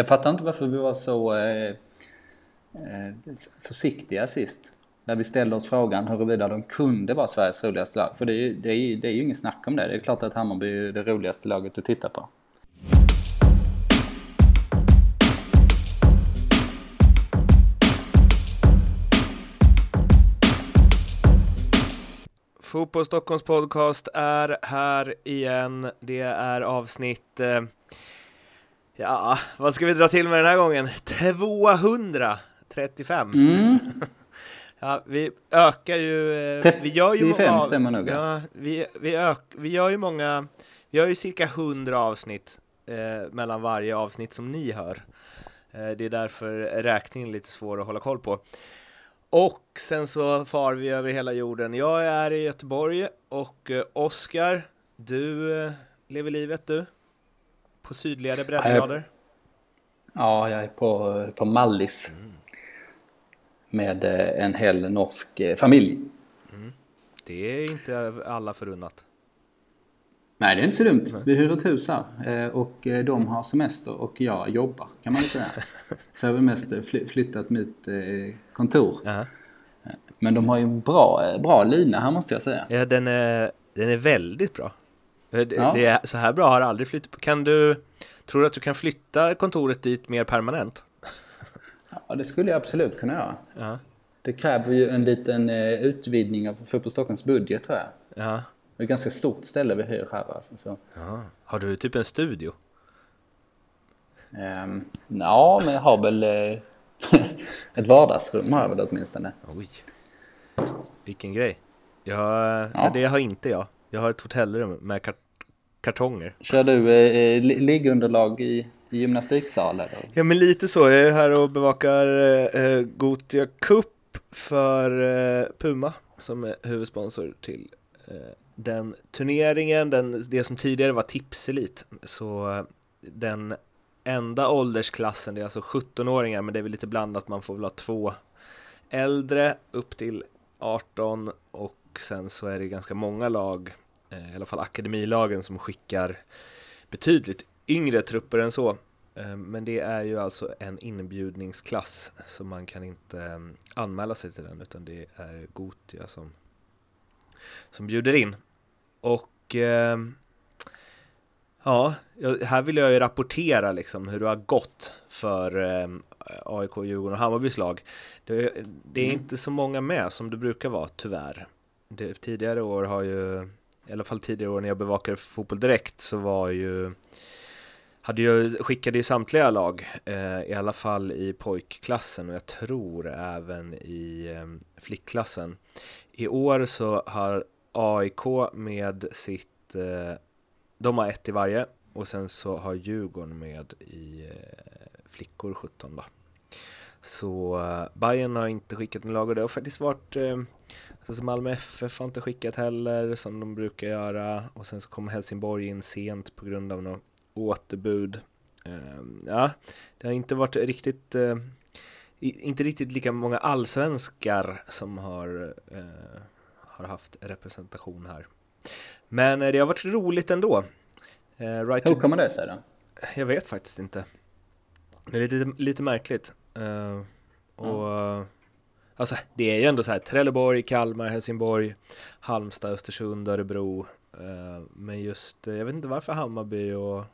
Jag fattar inte varför vi var så eh, eh försiktiga sist. När vi ställde oss frågan huruvida de kunde vara Sveriges roligaste lag. För det är, ju, det, är, det är ju ingen snack om det. Det är klart att Hammarby är det roligaste laget att titta på. Fotboll Stockholms podcast är här igen. Det är avsnitt, eh, ja, vad ska vi dra till med den här gången? 235. Mm. ja, vi ökar ju, eh, vi gör ju 35 många, stämmer nog. ja, vi, vi, ök, vi gör ju många, vi gör ju cirka 100 avsnitt eh, mellan varje avsnitt som ni hör. Eh, det är därför räkningen är lite svår att hålla koll på. Och sen så far vi över hela jorden. Jag är i Göteborg och eh, Oskar, du eh, lever livet du? På sydligare breddgrader? Ja, jag är på, på Mallis. Med eh, en hel norsk eh, familj. Det är inte alla förunnat. Nej, det är inte så dumt. Vi hyr ett hus här eh, och de har semester och jag jobbar kan man säga. Så jag har mest fly- flyttat mitt kontor. Ja. Men de har ju en bra, bra lina här måste jag säga. Ja, den är, den är väldigt bra. Eh, Det, Ja. det är, så här bra har aldrig flyttat. Kan du, tror du att du kan flytta kontoret dit mer permanent? Ja, det skulle jag absolut kunna göra. Ja. Det kräver ju en liten eh, utvidgning av Fotboll Stockholms budget tror jag. Ja. Det är ett ganska stort ställe vi hyr här alltså. Så, ja. Har du typ en studio? ehm, ja, men jag har väl eh, ett vardagsrum har jag väl åtminstone. Oj, vilken grej. Jag, ja. Ja. det har inte jag. Jag har ett hotellrum med kart kartonger. Kör du eh, li- liggunderlag i, gymnastiksal eller? Ja men lite så, jag är här och bevakar eh, Gotia Cup för eh, Puma som är huvudsponsor till eh, den turneringen, den, det som tidigare var Tipselit. Så eh, den enda åldersklassen, det är alltså 17-åringar men det är väl lite blandat, man får väl ha två äldre upp till 18 och sen så är det ganska många lag, eh, i alla fall akademilagen som skickar betydligt yngre trupper än så. Eh, Men det är ju alltså en inbjudningsklass så man kan inte eh, anmäla sig till den utan det är Gotia som, som bjuder in. Och ja, här vill jag ju rapportera liksom hur det har gått för AIK, Djurgården och Hammarbys lag. Det, det är Mm. inte så många med som det brukar vara tyvärr. Det, tidigare år har ju, i alla fall tidigare år när jag bevakade fotboll direkt så var ju hade ju, skickade ju samtliga lag, eh, i alla fall i pojkklassen och jag tror även i eh, flickklassen. I år så har AIK med sitt, eh, de har ett i varje och sen så har Djurgården med i eh, flickor 17 då. Så eh, Bayern har inte skickat en lag och det har faktiskt varit eh, alltså Malmö FF har inte skickat heller som de brukar göra och sen så kom Helsingborg in sent på grund av något återbud. Ehm, ja, det har inte varit riktigt, eh, inte riktigt lika många allsvenskar som har, eh, har haft representation här. Men eh, det har varit roligt ändå. Eh, right Hur kommer det sig då? jag vet faktiskt inte. Det är lite, lite märkligt. Och Alltså det är ju ändå så här Trelleborg, Kalmar, Helsingborg, Halmstad, Östersund, Örebro. Eh, men just, eh, jag vet inte varför Hammarby och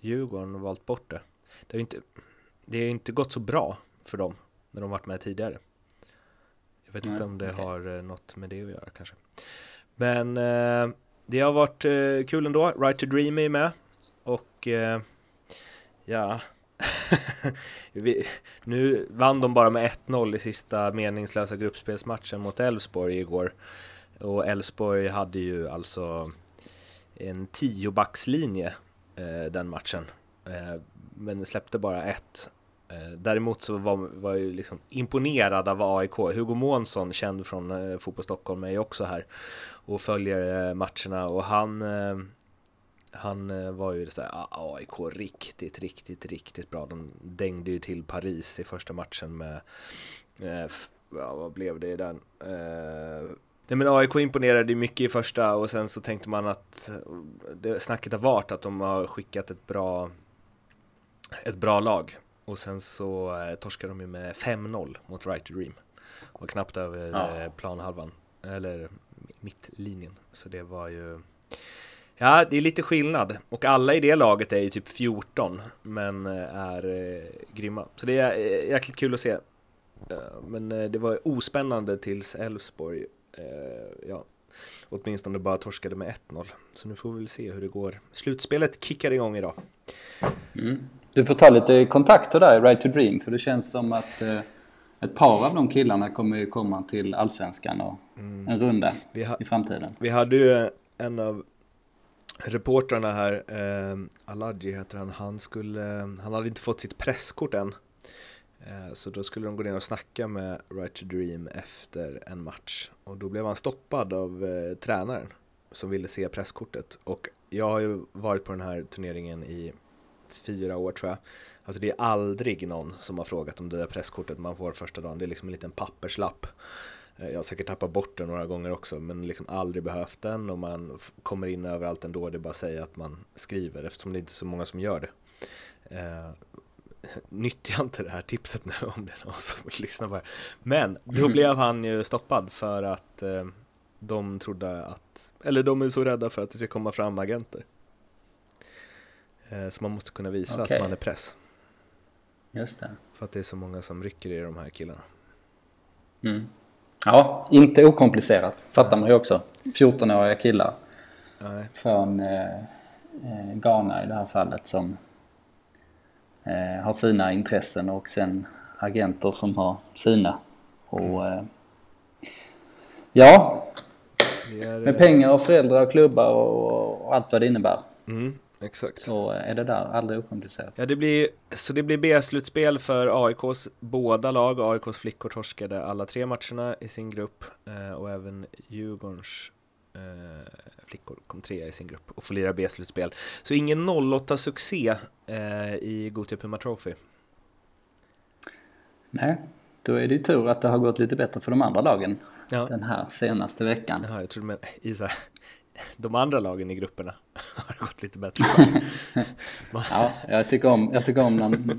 Djurgården har valt bort det. Det har ju inte, det har inte gått så bra för dem när de varit med tidigare. Jag vet Nej, inte om det okej. har eh, något med det att göra kanske. Men eh, det har varit eh, kul ändå. Right to Dream är med. Och eh, ja, Vi, nu vann de bara med 1-0 i sista meningslösa gruppspelsmatchen mot Elfsborg igår. Och Elfsborg hade ju alltså en tiobackslinje eh, den matchen. Eh, men släppte bara ett. Eh, däremot så var, var jag ju liksom imponerad av AIK. Hugo Månsson, känd från eh, Fotboll Stockholm, är ju också här och följer eh, matcherna och han eh, han eh, var ju så här, ah, AIK riktigt, riktigt, riktigt bra. De dängde ju till Paris i första matchen med, eh, ja, vad blev det i den? Eh, nej men AIK imponerade mycket i första och sen så tänkte man att det, snacket har varit att de har skickat ett bra, ett bra lag. och sen så eh, torskade de ju med 5-0 mot Right to Dream. Och knappt över Ja. planhalvan, eller mittlinjen. Så det var ju... Ja, det är lite skillnad. Och alla i det laget är ju typ 14, men eh, är eh, grymma. Så det är eh, jäkligt kul att se. Eh, Men eh, det var ospännande tills Elfsborg, ja, åtminstone bara torskade med 1-0. Så nu får vi väl se hur det går. Slutspelet kickar igång idag. Mm. Du får ta lite kontakter där i Right to Dream för det känns som att ett par av de killarna kommer ju komma till Allsvenskan och en runda Vi, ha, i framtiden. vi hade ju en av reportrarna här, eh, Aladji heter han, han, skulle, han hade inte fått sitt presskort än. Eh, så då skulle de gå ner och snacka med Right to Dream efter en match. Och då blev han stoppad av eh, tränaren som ville se presskortet. Och jag har ju varit på den här turneringen i fyra år tror jag. Alltså det är aldrig någon som har frågat om det där presskortet man får första dagen. Det är liksom en liten papperslapp. Eh, Jag har säkert tappat bort den några gånger också men liksom aldrig behövt den och man kommer in överallt ändå. Det är bara att säga att man skriver eftersom det inte är så många som gör det. Eh, nyttja inte det här tipset nu om det är någon som vill lyssna på det. Men då blev han ju stoppad för att eh, de trodde att, eller de är så rädda för att det ska komma fram agenter. Eh, så man måste kunna visa Okej. att man är press. Just det. För att det är så många som rycker i de här killarna. Mm. Ja, inte okomplicerat. Fattar man ju också. 14-åriga killar Nej. från eh, eh, Ghana i det här fallet som eh, har sina intressen och sen agenter som har sina. Och eh, ja, är, med pengar och föräldrar och klubbar och, och allt vad det innebär mm, exakt. så är det där aldrig okomplicerat. Ja, det blir, så det blir B-slutspel för AIKs båda lag. AIKs flickor torskade alla tre matcherna i sin grupp eh, och även Djurgårdens eh, flickor kom trea i sin grupp och får lira B-slutspel. Så ingen 08-succé eh, i Gothia Puma Trophy. Nej, då är det ju tur att det har gått lite bättre för de andra lagen Ja. den här senaste veckan. Jaha, jag trodde med Isa, de andra lagen i grupperna har gått lite bättre. Ja, jag tycker om, jag tycker om när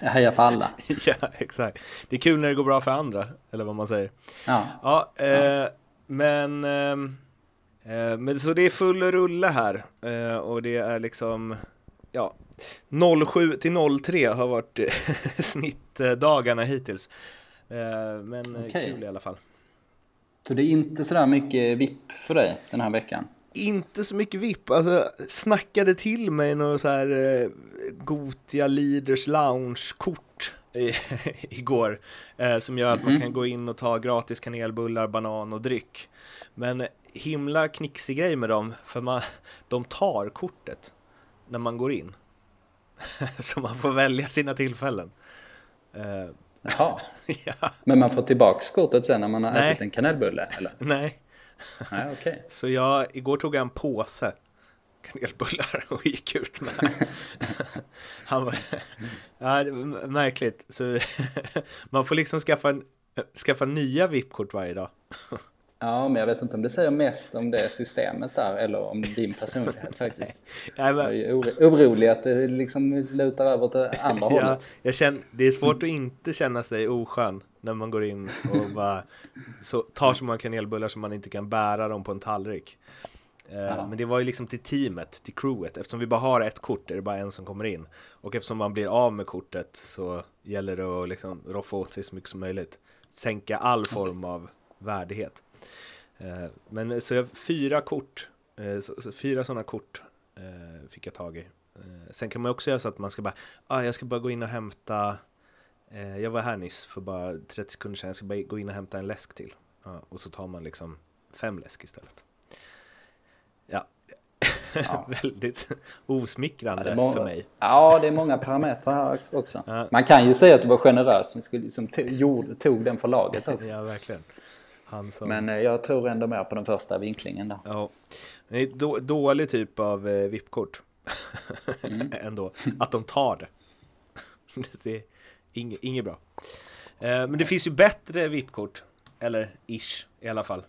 jag hejar på alla. ja, exakt. Det är kul när det går bra för andra, eller vad man säger. Ja, Ja, eh, men, ehm, eh, men så det är full rulle här eh, och det är liksom, ja, 07 till 03 har varit eh, snittdagarna hittills. Eh, men eh, Okej. kul i alla fall. så det är inte sådär mycket VIP för dig den här veckan? Inte så mycket VIP, alltså snackade till mig något så här eh, Gotia Leaders Lounge-kort i, igår eh, som gör att man Mhm. kan gå in och ta gratis kanelbullar, banan och dryck. Men himla knixig grej med dem, för man, de tar kortet när man går in. så man får välja sina tillfällen. Eh, Jaha, ja, men man får tillbaks kortet sen när man har Nej. ätit en kanelbulle eller? nej. Nej, okej. Så jag, igår tog jag en påse kanelbullar och gick ut med. Han var, ja, det var märkligt. Så man får liksom skaffa, skaffa nya VIP-kort varje dag. Ja, men jag vet inte om det säger mest om det systemet där eller om din personlighet faktiskt. Nej, Jag är orolig att det liksom lutar över det andra ja, hållet. jag känner, det är svårt att inte känna sig oskön när man går in och bara så, tar så många kanelbullar som man inte kan bära dem på en tallrik. Eh, Ja. Men det var ju liksom till teamet, till crewet. Eftersom vi bara har ett kort är det bara en som kommer in. Och eftersom man blir av med kortet så gäller det att liksom roffa åt sig så mycket som möjligt. Sänka all form av värdighet. Eh, Men så jag, fyra kort, eh, så, fyra sådana kort eh, fick jag tag i. Eh, Sen kan man också göra så att man ska bara, ah, jag ska bara gå in och hämta eh, Jag var här nyss för bara 30 sekunder sedan, jag ska bara gå in och hämta en läsk till. Ja, och så tar man liksom fem läsk istället. Ja, Ja. väldigt Ja, osmickrande må- för mig. Ja, det är många parametrar här också. Ja. Man kan ju säga att du var generös som, skulle, som tog den för laget också. Ja, verkligen. Som... Men eh, jag tror ändå mer på den första vinklingen där. Ja, det är då, dålig typ av eh, VIP-kort. Mm. Ändå, att de tar det. det är inget, inget bra. Eh, men det finns ju bättre VIP-kort. Eller ish i alla fall.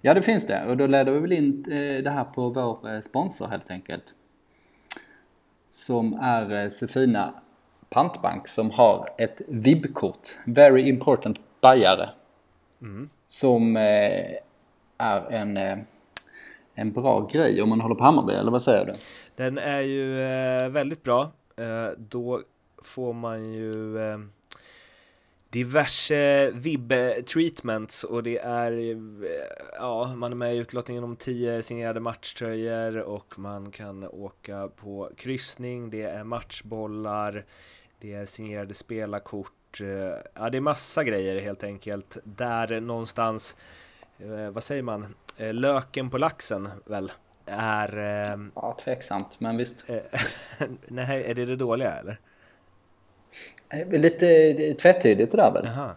Ja, det finns det. Och då leder vi väl in eh, det här på vår eh, sponsor helt enkelt. Som är Sefina pantbank som har ett VIB-kort, Very Important Bajare. Mm. Som eh, är en, eh, en bra grej om man håller på Hammarby, eller vad säger du? Den är ju eh, väldigt bra. Då får man ju diverse vib-treatments och det är, ja, man är med i utlottningen om 10 signerade matchtröjor och man kan åka på kryssning, det är matchbollar, det är signerade spelarkort, ja det är massa grejer helt enkelt, där någonstans, eh, vad säger man, eh, löken på laxen väl? Är... Ja, tveksamt, men visst. Nej, är det det dåliga eller? Eh, lite tvetydigt det där väl? Jaha.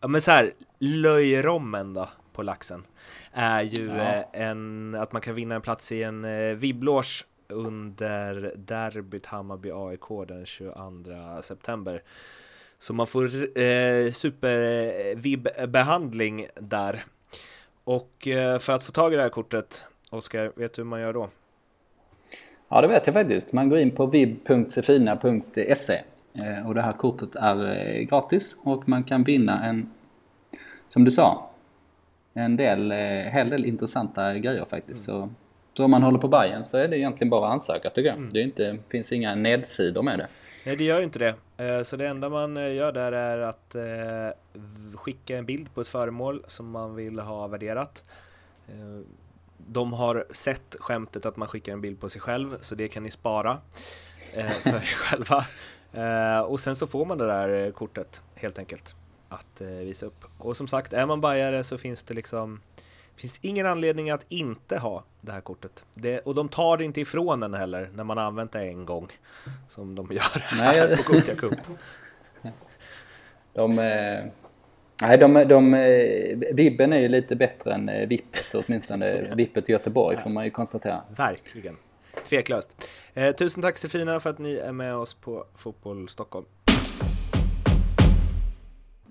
Ja men så här, löjrommen då på laxen är ju ja. Eh, en, att man kan vinna en plats i en eh, vibblås under derbyt Hammarby-AIK den 22 september. Så man får eh, super-vib-behandling där. Och eh, för att få tag i det här kortet, Oskar, vet du hur man gör då? Ja, det vet jag faktiskt. Man går in på vib.sefina.se eh, och det här kortet är eh, gratis och man kan vinna en, som du sa, en del, eh, hel del intressanta grejer faktiskt. Mm. Så, så om man håller på Bayern så är det egentligen bara att ansöka tycker jag. Mm. Det är inte, finns inga nedsidor med det. Nej, det gör ju inte det. Eh, så det enda man eh, gör där är att eh, skicka en bild på ett föremål som man vill ha värderat de har sett skämtet att man skickar en bild på sig själv, så det kan ni spara för er själva. Och sen så får man det där kortet helt enkelt att visa upp. Och som sagt, är man bajare så finns det liksom finns ingen anledning att inte ha det här kortet. Det, och de tar det inte ifrån en heller när man har använt det en gång. Som de gör här Nej, på Gothia Cup. De, eh, Nej, de, de, eh, Vibben är ju lite bättre än eh, Vippet, åtminstone Vippet i Göteborg får man ju konstatera. Verkligen. Tveklöst. Eh, tusen tack Stefina för att ni är med oss på Fotboll Stockholm.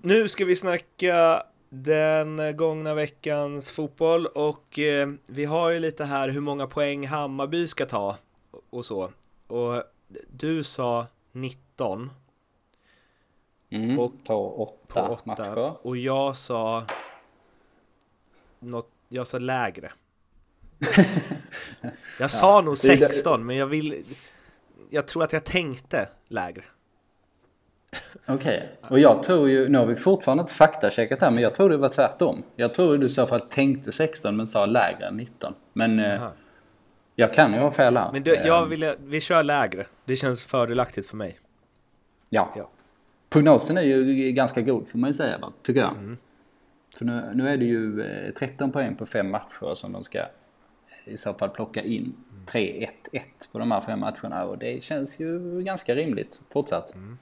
Nu ska vi snacka den gångna veckans fotboll och eh, vi har ju lite här hur många poäng Hammarby ska ta och så. Och du sa 19 Mm, och på åtta, på åtta matcher. Och jag sa något, jag sa lägre. jag sa ja, nog 16, men jag vill jag tror att jag tänkte lägre. Okej, okay. och jag tror ju, nu har vi fortfarande inte faktacheckat här, men jag tror det var tvärtom. Jag tror du i så fall tänkte 16 men sa lägre än 19. Men eh, jag kan ju ha fel här. Men du, jag ehm. vill, vi kör lägre. Det känns fördelaktigt för mig. Ja. ja prognosen är ju ganska god får man ju säga, tycker jag. Mm. För nu, nu, är det ju 13 eh, poäng på fem matcher som de ska i så fall plocka in 3-1-1 på de här fem matcherna och det känns ju ganska rimligt fortsatt. Mm.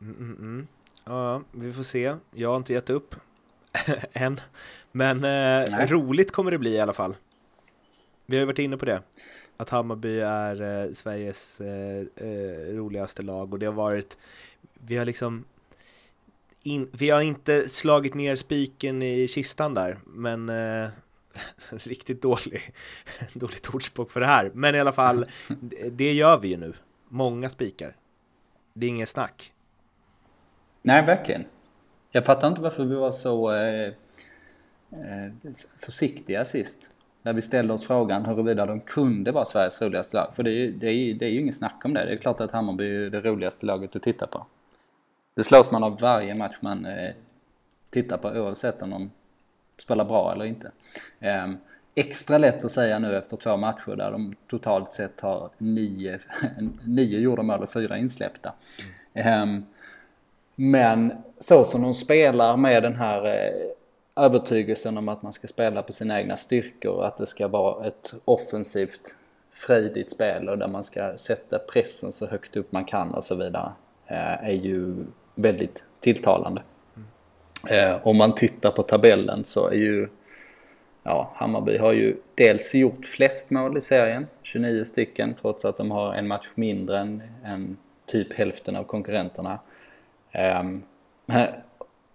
Mm, mm, mm. ja, vi får se. Jag har inte gett upp än. Men eh, roligt kommer det bli i alla fall. Vi har ju varit inne på det. Att Hammarby är eh, Sveriges eh, eh roligaste lag och det har varit vi har liksom in, vi har inte slagit ner spiken i kistan där, men eh, riktigt dålig, dåligt ordspråk för det här. Men i alla fall, det gör vi ju nu. Många spikar. Det är inget snack. Nej, verkligen. Jag fattar inte varför vi var så eh, eh, försiktiga sist. När vi ställde oss frågan huruvida de kunde vara Sveriges roligaste lag. För det är, det är, det är ju inget snack om det. Det är klart att Hammarby är det roligaste laget att titta på. Det slås man av varje match man eh, tittar på oavsett om de spelar bra eller inte. Eh, extra lätt att säga nu efter två matcher där de totalt sett har nio, nio gjorda mål och fyra insläppta. Mm. Men så som de spelar med den här eh, övertygelsen om att man ska spela på sina egna styrkor och att det ska vara ett offensivt frejdigt spel och där man ska sätta pressen så högt upp man kan och så vidare. Eh, är ju väldigt tilltalande. Mm. Eh, om man tittar på tabellen så är ju ja, Hammarby har ju dels gjort flest mål i serien, 29 stycken, trots att de har en match mindre än, än typ hälften av konkurrenterna. Ehm,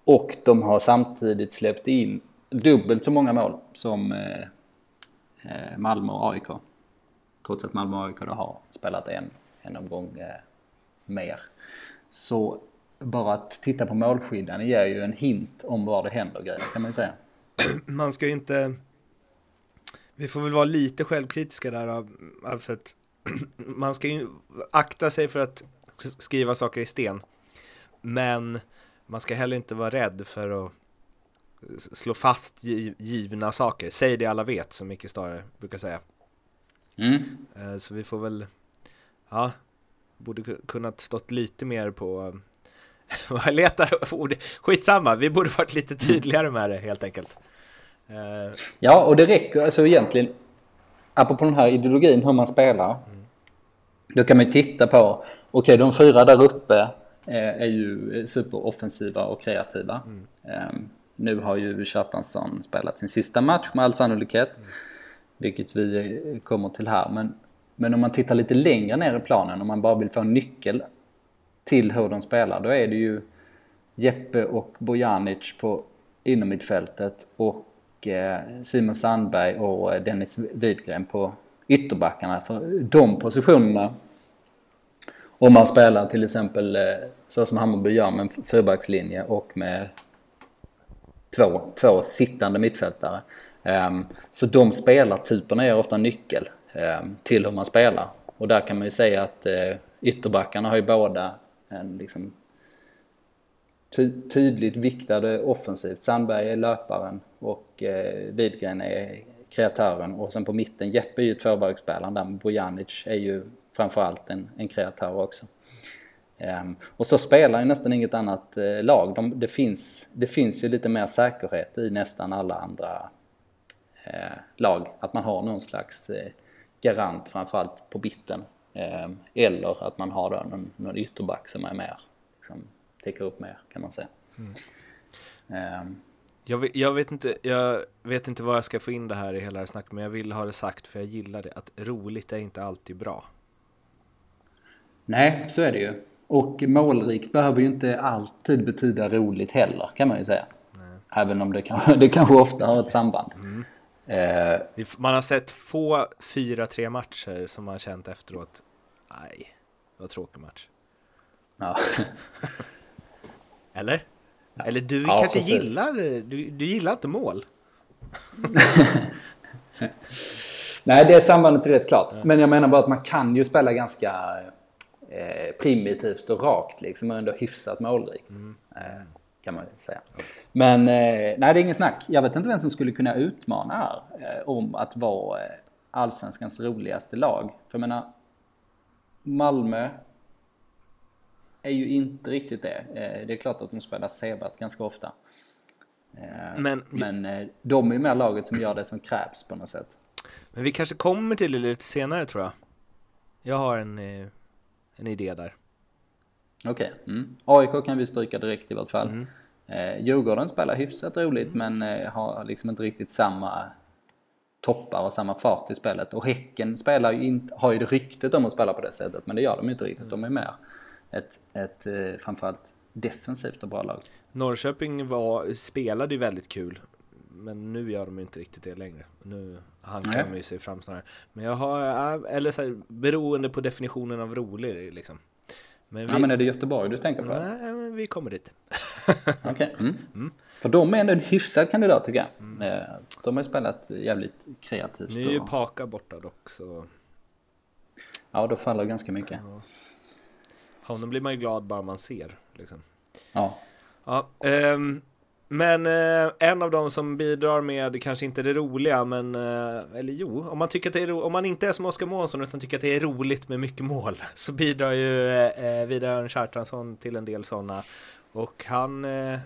och de har samtidigt släppt in dubbelt så många mål som eh, eh, Malmö och AIK. Trots att Malmö och AIK har spelat en, en omgång eh, mer. Så bara att titta på målskillnaden ger ju en hint om var det händer grejer kan man ju säga. Man ska ju inte... Vi får väl vara lite självkritiska där för att man ska ju akta sig för att skriva saker i sten. Men man ska heller inte vara rädd för att slå fast givna saker. Säg det alla vet, som Micke Stare brukar säga. Mm. Eh, så vi får väl, ja, borde kunnat stått lite mer på jag letar ord, skitsamma, vi borde varit lite tydligare med det helt enkelt. Eh, ja, och det räcker alltså egentligen, apropå den här ideologin hur man spelar, mm. då kan man ju titta på, okej okay, de fyra där uppe är ju superoffensiva och kreativa. Mm. Um, nu har ju Kjartansson spelat sin sista match med all sannolikhet. Mm. Vilket vi kommer till här. Men, men om man tittar lite längre ner i planen, om man bara vill få en nyckel till hur de spelar, då är det ju Jeppe och Bojanic på innermittfältet och eh, Simon Sandberg och Dennis Widgren på ytterbackarna. För de positionerna, om man spelar till exempel eh, så som Hammarby gör med en fyrbackslinje och med två, två sittande mittfältare. Ehm, så de spelartyperna är ofta nyckel ehm, till hur man spelar. Och där kan man ju säga att eh, ytterbackarna har ju båda en liksom ty tydligt viktade offensivt. Sandberg är löparen och eh, Widgren är kreatören och sen på mitten Jeppe är ju tvåvägsspelaren där, Bojanic är ju framförallt en, en kreatör också. Um, och så spelar ju nästan inget annat uh, lag. De, det, finns, det finns ju lite mer säkerhet i nästan alla andra uh, lag. Att man har någon slags uh, garant framförallt på bitten. Ehm, eller att man har då någon, någon ytterback som är mer, liksom, täcker upp mer kan man säga. Mm. Um, jag, vet, jag, vet inte, jag vet inte vad jag ska få in det här i hela det snacket, men jag vill ha det sagt för jag gillar det. Att roligt är inte alltid bra. Nej, så är det ju. Och målrikt behöver ju inte alltid betyda roligt heller kan man ju säga. Nej. Även om det, kan, det kanske ofta har ett samband. Mm. Eh, man har sett få 4-3 matcher som man känt efteråt. Nej, var tråkig match. Ja. Eller? Ja. Eller du ja, kanske precis. gillar, du, du gillar inte mål? Nej, det sambandet är rätt klart. Ja. Men jag menar bara att man kan ju spela ganska Eh, primitivt och rakt liksom och ändå hyfsat målrikt. Mm. Eh, kan man säga. Men eh, nej, det är ingen snack. Jag vet inte vem som skulle kunna utmana här om att vara allsvenskans roligaste lag. För jag menar, Malmö är ju inte riktigt det. Det är klart att de spelar Sebat ganska ofta. Men, men de är ju mer laget som gör det som krävs på något sätt. Men vi kanske kommer till det lite senare tror jag. Jag har en en idé där. Okej. Okay. Mm. AIK kan vi stryka direkt i vart fall. Mm. Eh, Djurgården spelar hyfsat roligt men eh, har liksom inte riktigt samma toppar och samma fart i spelet. Och Häcken spelar ju inte, har ju det ryktet om att spela på det sättet men det gör de inte riktigt. De är mer ett, ett eh, framförallt defensivt och bra lag. Norrköping var, spelade ju väldigt kul men nu gör de inte riktigt det längre. Nu hankar de ju sig fram snarare. Men jag har, eller så här, beroende på definitionen av rolig liksom. Men vi... Ja men är det Göteborg du tänker på? Nej, men vi kommer dit. Okej. Okay. Mm. Mm. För de är ändå en hyfsad kandidat tycker jag. Mm. Eh, de har spelat jävligt kreativt. Nu är ju och... Paka borta dock så... Ja, då faller ganska mycket. Ja. Honom blir man ju glad bara man ser. Liksom. Ja. Ja, um, men eh, en av dem som bidrar med, kanske inte det roliga, men eh, eller jo, om man, tycker att det är ro- om man inte är som Oskar Månsson utan tycker att det är roligt med mycket mål så bidrar ju eh, Vidar Kjartansson till en del sådana. Och han eh,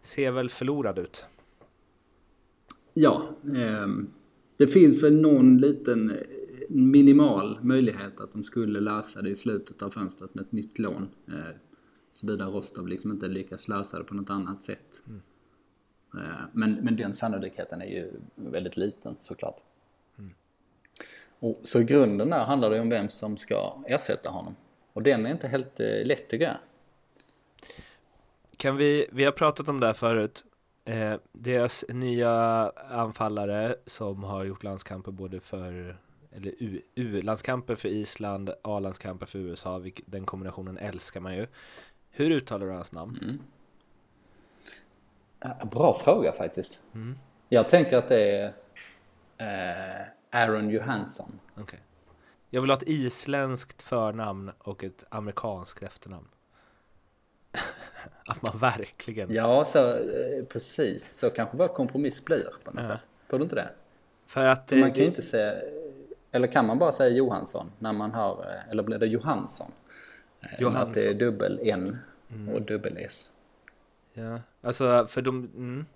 ser väl förlorad ut. Ja, eh, det finns väl någon liten eh, minimal möjlighet att de skulle lösa det i slutet av fönstret med ett nytt lån. Eh, Såvida Rostov liksom inte lyckas lösa det på något annat sätt. Mm. Eh, men, men den sannolikheten är ju väldigt liten såklart. Mm. Och, så i grunden där handlar det om vem som ska ersätta honom. Och den är inte helt eh, lätt tycker jag. Kan vi, vi har pratat om det här förut. Eh, deras nya anfallare som har gjort landskamper både för eller U-landskamper för Island, A-landskamper för USA, den kombinationen älskar man ju. Hur uttalar du hans namn? Mm. Bra fråga faktiskt. Mm. Jag tänker att det är eh, Aaron Johansson. Okay. Jag vill ha ett isländskt förnamn och ett amerikanskt efternamn. att man verkligen... Ja, så, eh, precis. Så kanske bara kompromiss blir på något ja. sätt. Tror du inte det? För att... För man kan ju inte säga... Eller kan man bara säga Johansson när man har... Eh, eller blir det Johansson? Johansson. Att det är dubbel N mm. och dubbel S. Ja, alltså för de... Mm.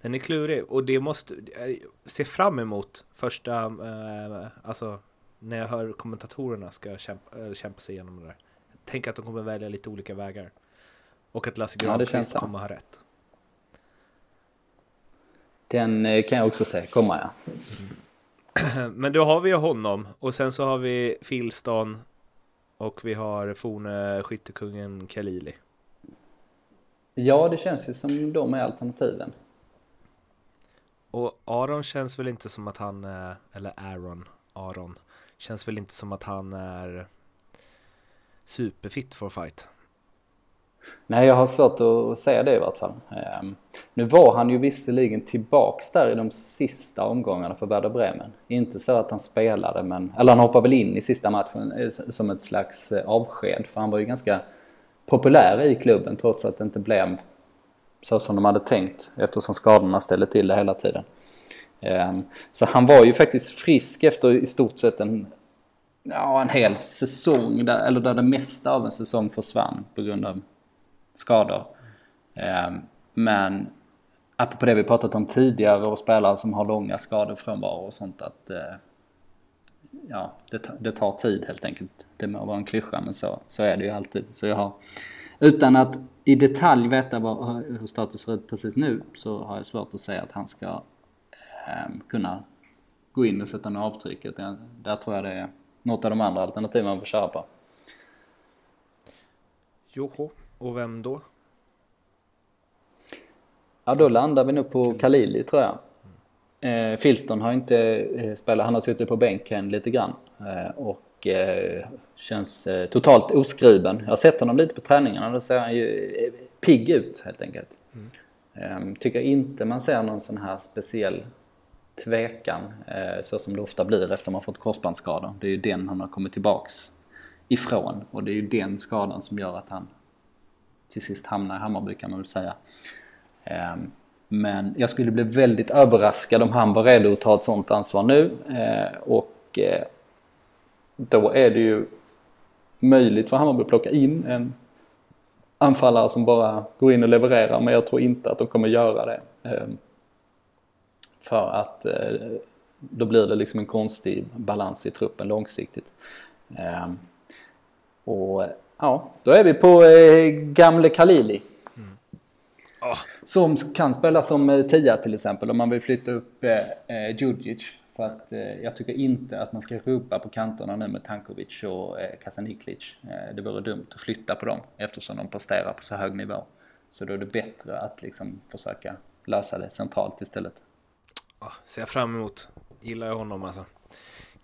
Den är klurig och det måste... Se fram emot första... Eh, alltså när jag hör kommentatorerna ska kämpa, kämpa sig igenom det där. Tänk att de kommer välja lite olika vägar. Och att Lasse Granqvist ja, kommer ha rätt. Den eh, kan jag också säga komma ja. Mm. Men då har vi honom och sen så har vi Filston och vi har forne skyttekungen Kalili. Ja, det känns ju som de är alternativen. Och Aron känns väl inte som att han, eller Aaron, Aron, känns väl inte som att han är superfit for fight. Nej, jag har svårt att säga det i vart fall. Um, nu var han ju visserligen tillbaks där i de sista omgångarna för Werder Bremen. Inte så att han spelade, men, eller han hoppade väl in i sista matchen eh, som ett slags eh, avsked. För han var ju ganska populär i klubben trots att det inte blev så som de hade tänkt eftersom skadorna ställde till det hela tiden. Ehm, så han var ju faktiskt frisk efter i stort sett en, ja, en hel säsong, där, eller där det mesta av en säsong försvann på grund av skador. Ehm, men apropå det vi pratat om tidigare och spelare som har långa skadefrånvaro och sånt att eh, ja, det, det tar tid helt enkelt. Det må vara en klyscha men så, så är det ju alltid. Så jag har, utan att i detalj veta vad, hur status ser ut precis nu så har jag svårt att säga att han ska eh, kunna gå in och sätta ner avtrycket. Där tror jag det är något av de andra alternativen man får köra på. Joho. Och vem då? Ja, då landar vi nog på Kalili tror jag. Eh, Filston har inte eh, spelat, han har suttit på bänken lite grann. Eh, och eh, känns eh, totalt oskriven. Jag har sett honom lite på träningarna, då ser han ju eh, pigg ut helt enkelt. Mm. Ehm, tycker inte man ser någon sån här speciell tvekan, eh, så som det ofta blir efter man fått korsbandsskador. Det är ju den han har kommit tillbaks ifrån och det är ju den skadan som gör att han till sist hamna i Hammarby kan man väl säga. Men jag skulle bli väldigt överraskad om han var redo att ta ett sånt ansvar nu. Eh, och eh, då är det ju möjligt för Hammarby att plocka in en anfallare som bara går in och levererar. Men jag tror inte att de kommer göra det. Eh, för att eh, då blir det liksom en konstig balans i truppen långsiktigt. Ehm, och Ja, då är vi på eh, gamle Kalili. Oh. Som kan spela som eh, tia till exempel om man vill flytta upp eh, eh, Djurdjic. För att eh, jag tycker inte att man ska rubba på kanterna nu med Tankovic och eh, Kasaniklic. Eh, det vore dumt att flytta på dem eftersom de presterar på så hög nivå. Så då är det bättre att liksom försöka lösa det centralt istället. Oh, ser jag fram emot. Gillar jag honom alltså.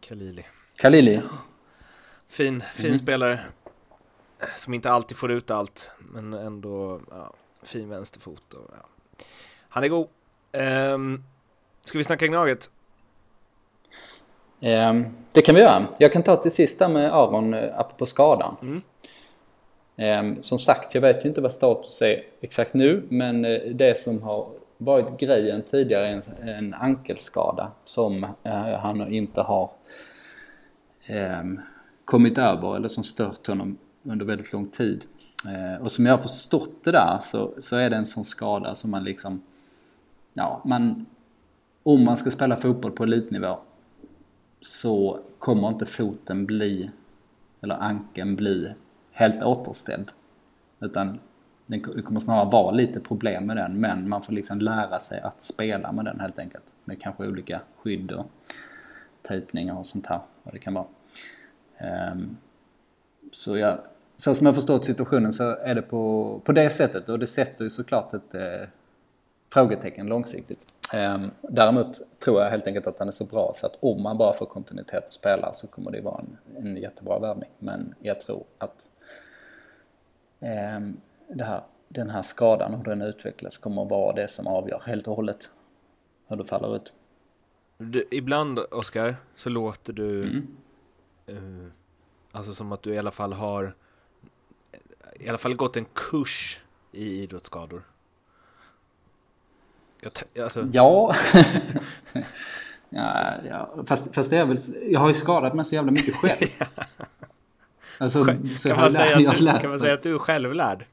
Kalili. Kalili. Fin, fin mm. spelare som inte alltid får ut allt, men ändå ja, fin vänsterfot. Och, ja. Han är god. Um, ska vi snacka Gnaget? Um, det kan vi göra. Jag kan ta till sista med Aron uh, apropå skadan. Mm. Um, som sagt, jag vet ju inte vad status är exakt nu, men uh, det som har varit grejen tidigare är en, en ankelskada som uh, han inte har um, kommit över eller som stört honom under väldigt lång tid. Eh, och som jag har förstått det där så, så är det en sån skada som man liksom... Ja, man... Om man ska spela fotboll på elitnivå så kommer inte foten bli, eller ankeln bli, helt återställd. Utan det kommer snarare vara lite problem med den, men man får liksom lära sig att spela med den helt enkelt. Med kanske olika skydd och tejpningar och sånt här, vad det kan vara. Um, så jag, så som jag förstått situationen så är det på, på det sättet och det sätter ju såklart ett, eh, frågetecken långsiktigt. Ehm, däremot tror jag helt enkelt att han är så bra så att om man bara får kontinuitet att spela så kommer det vara en, en jättebra värvning. Men jag tror att det här, den här skadan, hur den utvecklas, kommer att vara det som avgör helt och hållet hur det faller ut. Du, ibland, Oskar, så låter du mm. uh, alltså som att du i alla fall har i alla fall gått en kurs i idrottsskador. Jag alltså... Ja. ja, ja. Fast, fast det är väl, jag har ju skadat mig så jävla mycket själv. alltså, kan, man säga att du, kan man säga att du är självlärd?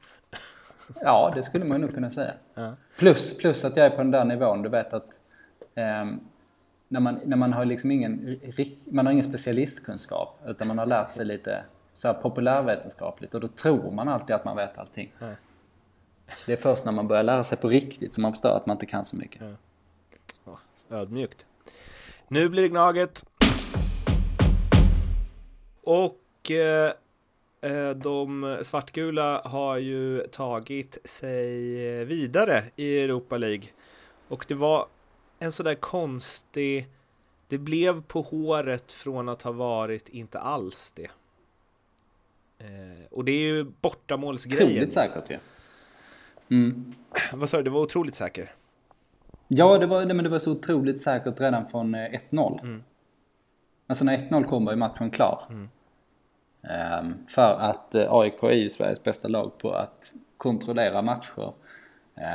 Ja, det skulle man nog kunna säga. Ja. Plus, plus att jag är på den där nivån, du vet att um, när, man, när man har liksom ingen, man har ingen specialistkunskap utan man har lärt sig lite så här populärvetenskapligt och då tror man alltid att man vet allting. Ja. Det är först när man börjar lära sig på riktigt som man förstår att man inte kan så mycket. Ja. Ödmjukt. Nu blir det Gnaget. Och eh, eh, de svartgula har ju tagit sig vidare i Europa League. Och det var en sådär konstig... Det blev på håret från att ha varit inte alls det. Eh, och det är ju bortamålsgrejen. Otroligt säkert ju. Ja. Mm. Vad sa du, det var otroligt säkert? Ja, det var, men det var så otroligt säkert redan från 1-0. Eh, mm. Alltså när 1-0 kom var ju matchen klar. Mm. Um, för att uh, eh, AIK är ju Sveriges bästa lag på att kontrollera matcher.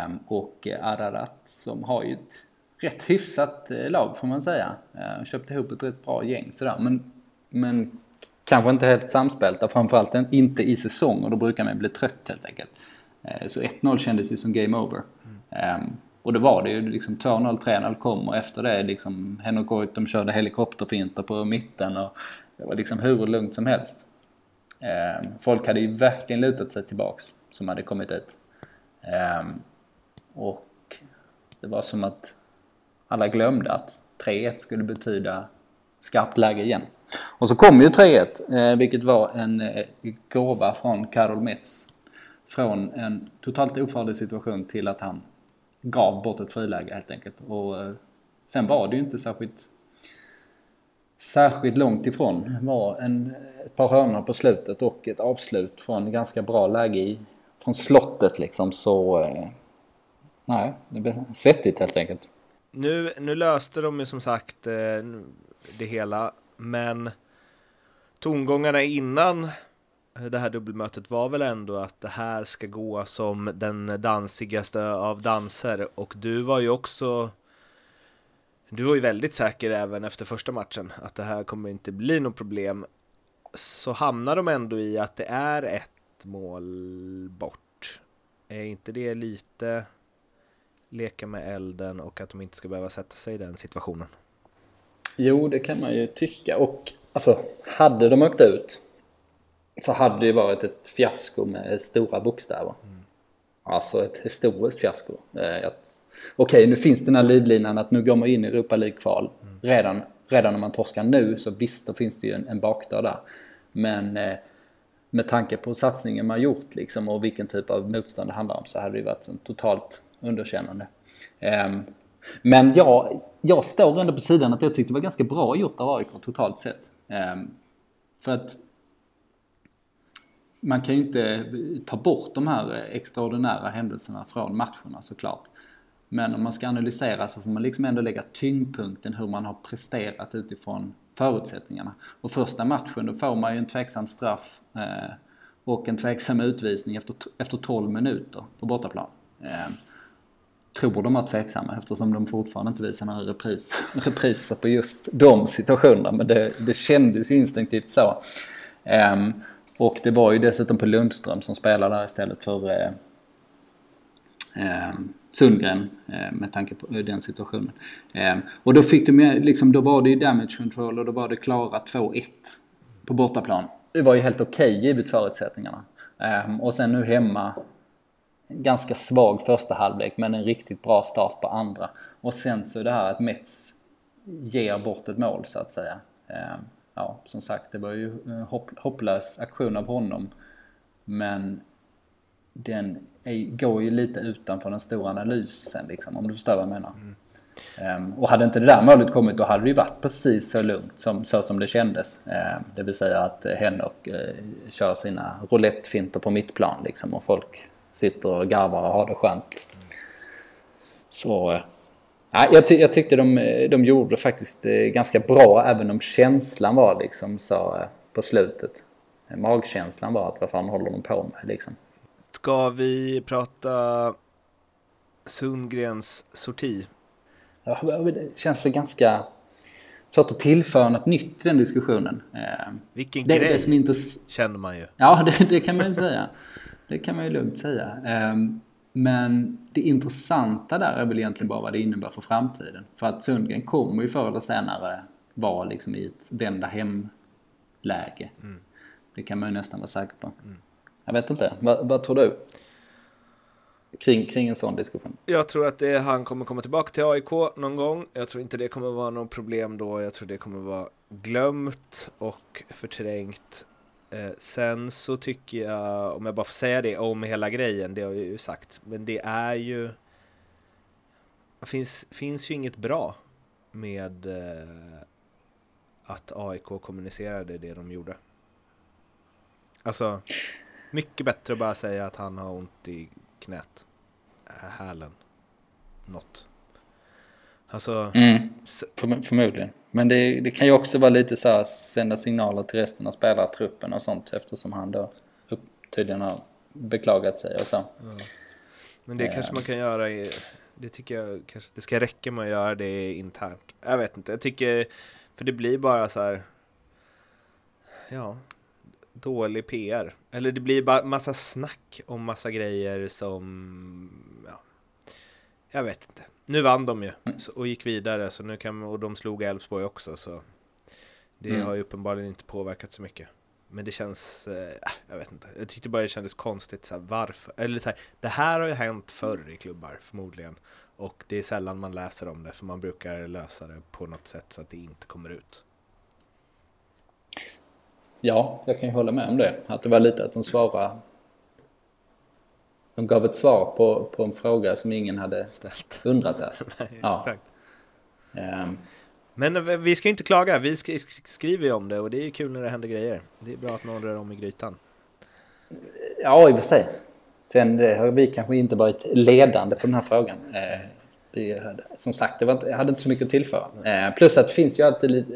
Um, och uh, Ararat som har ju ett rätt hyfsat uh, lag får man säga. Uh, köpte ihop ett rätt bra gäng sådär. Men, men kanske inte helt samspelta, framförallt inte i säsong och då brukar man bli trött helt enkelt. Eh, så 1-0 kändes ju som game over. Mm. Och det var det ju. Liksom 2-0, 3-0 kom och efter det liksom Henrik Goitom körde helikopterfinter på mitten och det var liksom hur lugnt som helst. Ehm, folk hade ju verkligen lutat sig tillbaks som hade kommit ut. Ehm, och det var som att alla glömde att 3-1 skulle betyda skarpt läge igen. Och så kom ju 3-1, eh, vilket var en eh, gåva från Karol Metz från en totalt ofarlig situation till att han gav bort ett friläge helt enkelt. Och eh, sen var det ju inte särskilt särskilt långt ifrån. Det var en, ett par hörnor på slutet och ett avslut från ganska bra läge i, från slottet liksom. Så eh, nej, det blev svettigt helt enkelt. Nu, nu löste de ju som sagt eh, det hela, men tongångarna innan det här dubbelmötet var väl ändå att det här ska gå som den dansigaste av danser och du var ju också du var ju väldigt säker även efter första matchen att det här kommer inte bli något problem. Så hamnar de ändå i att det är ett mål bort. Är inte det lite leka med elden och att de inte ska behöva sätta sig i den situationen? Jo, det kan man ju tycka och alltså hade de åkt ut så hade det ju varit ett fiasko med stora bokstäver. Mm. Alltså ett historiskt fiasko. Eh, Okej, nu finns den här livlinan att nu går man in i Europa League-kval. Mm. Redan, redan när man torskar nu så visst, då finns det ju en, en bakdörr där. Men eh, med tanke på satsningen man gjort liksom och vilken typ av motstånd det handlar om så hade det ju varit en totalt underkännande. Um, men jag, jag står ändå på sidan att jag tyckte det var ganska bra gjort av AIK totalt sett. Ehm, för att man kan ju inte ta bort de här extraordinära händelserna från matcherna såklart. Men om man ska analysera så får man liksom ändå lägga tyngdpunkten hur man har presterat utifrån förutsättningarna. Och första matchen då får man ju en tveksam straff eh, och en tveksam utvisning efter, efter 12 minuter på bortaplan. Ehm, Tror de är tveksamma eftersom de fortfarande inte visar några repris, repriser på just de situationerna. Men det, det kändes ju instinktivt så. Um, och det var ju dessutom på Lundström som spelade där istället för uh, eh, ehm, Sundgren eh, med tanke på eh, den situationen. Ehm, och då fick de liksom, då var det ju damage control och då var det klara 2-1 på bortaplan. Det var ju helt okej okay, givet förutsättningarna. Och sen nu hemma ganska svag första halvlek men en riktigt bra start på andra. Och sen så är det här att Mets ger bort ett mål så att säga. Eh, ja, som sagt, det var ju hopp, hopplös aktion av honom. Men den är, går ju lite utanför den stora analysen liksom, om du förstår vad jag menar. Mm. Um, och hade inte det där målet kommit då hade det ju varit precis så lugnt som, så som det kändes. Um, det vill säga att uh, Henok uh, kör sina roulettefinter på mittplan liksom och folk sitter och garvar och har det skönt. Så uh, jag, ty jag, tyckte de, de gjorde faktiskt ganska bra även om känslan var liksom så på slutet. Magkänslan var att vad fan håller de på med liksom. Ska vi prata Sundgrens sorti det känns väl ganska svårt att tillföra något nytt till den diskussionen. Eh, Vilken det, grej, det som inte... känner man ju. Ja, det, det, kan man ju säga. Det kan man ju lugnt säga. Ehm, men det intressanta där är väl egentligen bara vad det innebär för framtiden. För att Sundgren kommer ju förr eller senare vara liksom i ett vända hem-läge. Mm. Det kan man ju nästan vara säker på. Mm. Jag vet inte, vad, vad tror du? kring, kring en sån diskussion? Jag tror att det, han kommer komma tillbaka till AIK någon gång. Jag tror inte det kommer vara något problem då. Jag tror det kommer vara glömt och förträngt. Eh, sen så tycker jag, om jag bara får säga det om hela grejen, det har jag ju sagt, men det är ju... Det finns, finns ju inget bra med eh, att AIK kommunicerade det de gjorde. Alltså, mycket bättre att bara säga att han har ont i knät. Hälen. Något. Alltså... Mm, för, förmodligen. Men det, det, kan ju också vara lite så här sända signaler till resten av spelartruppen och sånt eftersom han då upp, tydligen har beklagat sig och så. Ja. Men det kanske man kan göra i, det tycker jag kanske det ska räcka med att göra det internt. Jag vet inte, jag tycker, för det blir bara så här, ja, dålig PR. Eller det blir bara massa snack om massa grejer som, ja, jag vet inte. Nu vann de ju och gick vidare så nu kan, och de slog Elfsborg också så det mm. har ju uppenbarligen inte påverkat så mycket. Men det känns, eh, jag vet inte, jag tyckte bara det kändes konstigt så här, varför? Eller så här, det här har ju hänt förr i klubbar förmodligen. Och det är sällan man läser om det för man brukar lösa det på något sätt så att det inte kommer ut. Ja, jag kan ju hålla med om det. Att det var lite att de svarade... De gav ett svar på, på en fråga som ingen hade Ställt. undrat där. Nej, ja. exakt. Um, men eh, vi ska inte klaga, vi skriver ju om det och det är kul när det händer grejer. Det är bra att någon rör om i grytan. Ja, i och för sig. Sen har vi kanske inte varit ledande på den här frågan. Eh, hade, som sagt, det var, hade inte så mycket att tillföra. Eh, plus att det finns ju alltid lite,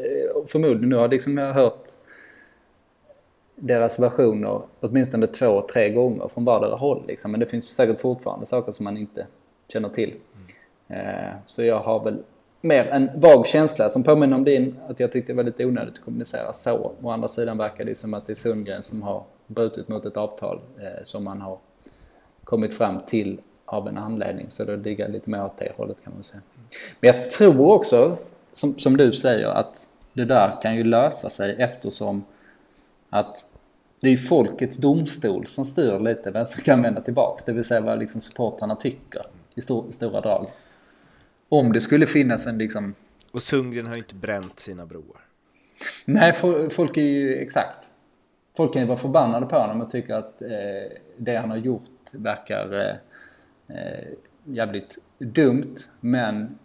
förmodligen nu har liksom jag hört deras versioner åtminstone två, tre gånger från vardera håll. Liksom. Men det finns säkert fortfarande saker som man inte känner till. Mm. Eh, så jag har väl mer en vag känsla som påminner om din, att jag tyckte det var lite onödigt att kommunicera så. Å andra sidan verkar det som att det är Sundgren som har brutit mot ett avtal eh, som man har kommit fram till av en anledning. Så det ligger lite mer åt det hållet kan man säga. Men jag tror också, som, som du säger, att det där kan ju lösa sig eftersom att det är ju folkets domstol som styr lite vem som kan vända tillbaks. Det vill säga vad liksom supportrarna tycker i stor, stora drag. Om det skulle finnas en liksom... Och Sundgren har ju inte bränt sina broar. Nej, folk är ju exakt. Folk kan ju vara förbannade på honom och tycka att eh, det han har gjort verkar eh, eh jävligt dumt. Men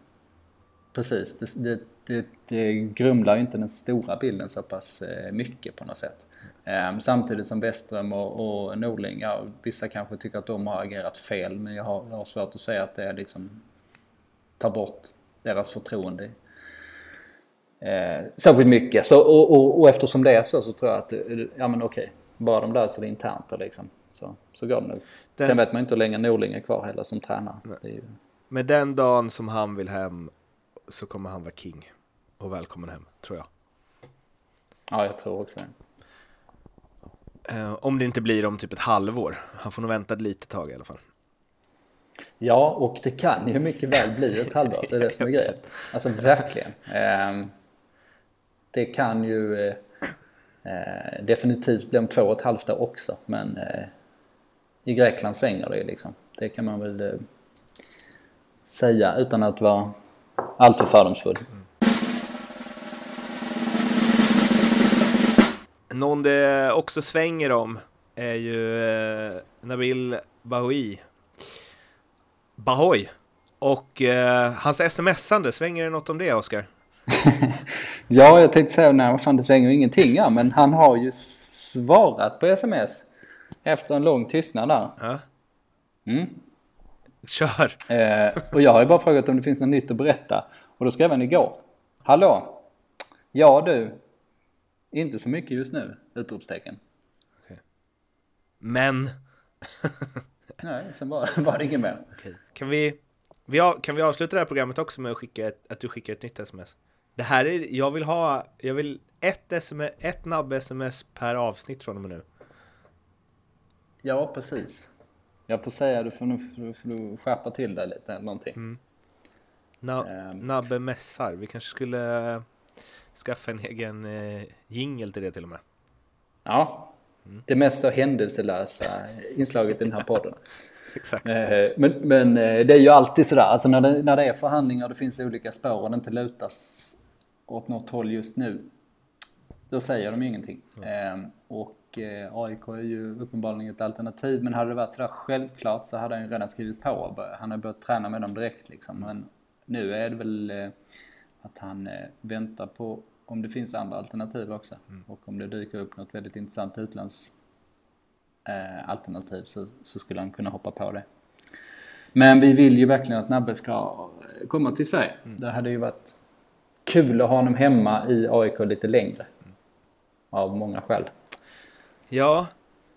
precis, det, det, det, det grumlar ju inte den stora bilden så pass eh, mycket på något sätt. Ehm, samtidigt som Westström och, och Norling, ja, vissa kanske tycker att de har agerat fel men jag har, jag har svårt att säga att det är liksom tar bort deras förtroende eh, särskilt mycket. Så, och, och, och, eftersom det är så så tror jag att, ja men okej, bara de löser det internt och liksom, så, så går det nog. Den... Sen vet man inte hur länge Norling är kvar heller som tränare. Ju... Men den dagen som han vill hem så kommer han vara king och välkommen hem, tror jag. Ja, jag tror också det. Eh, om det inte blir om typ ett halvår. Han får nog vänta ett litet tag i alla fall. Ja, och det kan ju mycket väl bli ett halvår. Det är det som är grejen. Alltså verkligen. Eh, det kan ju eh, eh, definitivt bli om två och ett halvt år också. Men eh, i Grekland svänger det ju liksom. Det kan man väl eh, säga utan att vara alltför fördomsfull. Någon det också svänger om är ju eh, Nabil Bahoui. Bahoy. Och eh, hans smsande, svänger det något om det Oskar? ja, jag tänkte säga, nej vad fan det svänger ingenting ja, men han har ju svarat på sms efter en lång tystnad där. Ja. Mm. Kör! Eh, och jag har ju bara frågat om det finns något nytt att berätta. Och då skrev han igår. Hallå! Ja du! Inte så mycket just nu! Utropstecken. Men... Nej, sen var, var det inget mer. Okej. Kan, vi, vi av, kan vi avsluta det här programmet också med att, skicka ett, att du skickar ett nytt sms? Det här är, jag vill ha, jag vill ett, SMS, ett nabb-sms per avsnitt från och med nu. Ja, precis. Jag får säga, du får nog får du skärpa till dig lite eller någonting. Mm. Na, Ehm. Nabbe mässar, vi kanske skulle skaffa en egen eh, jingle till det till och med. Ja. Det mest händelselösa inslaget i den här podden. Exakt. Eh, Men, men eh, det är ju alltid sådär, alltså när det, när det är förhandlingar och det finns olika spår och det inte lutas åt något håll just nu. Då säger de ju ingenting. Eh, Och eh, AIK är ju uppenbarligen ett alternativ. Men hade det varit sådär självklart så hade han ju redan skrivit på. Han har börjat träna med dem direkt liksom. Men nu är det väl att han väntar på om det finns andra alternativ också. Och om det dyker upp något väldigt intressant utlands eh, alternativ så, så skulle han kunna hoppa på det. Men vi vill ju verkligen att Nabbe ska eh, komma till Sverige. Det hade ju varit kul att ha honom hemma i AIK lite längre. Av många skäl. Ja,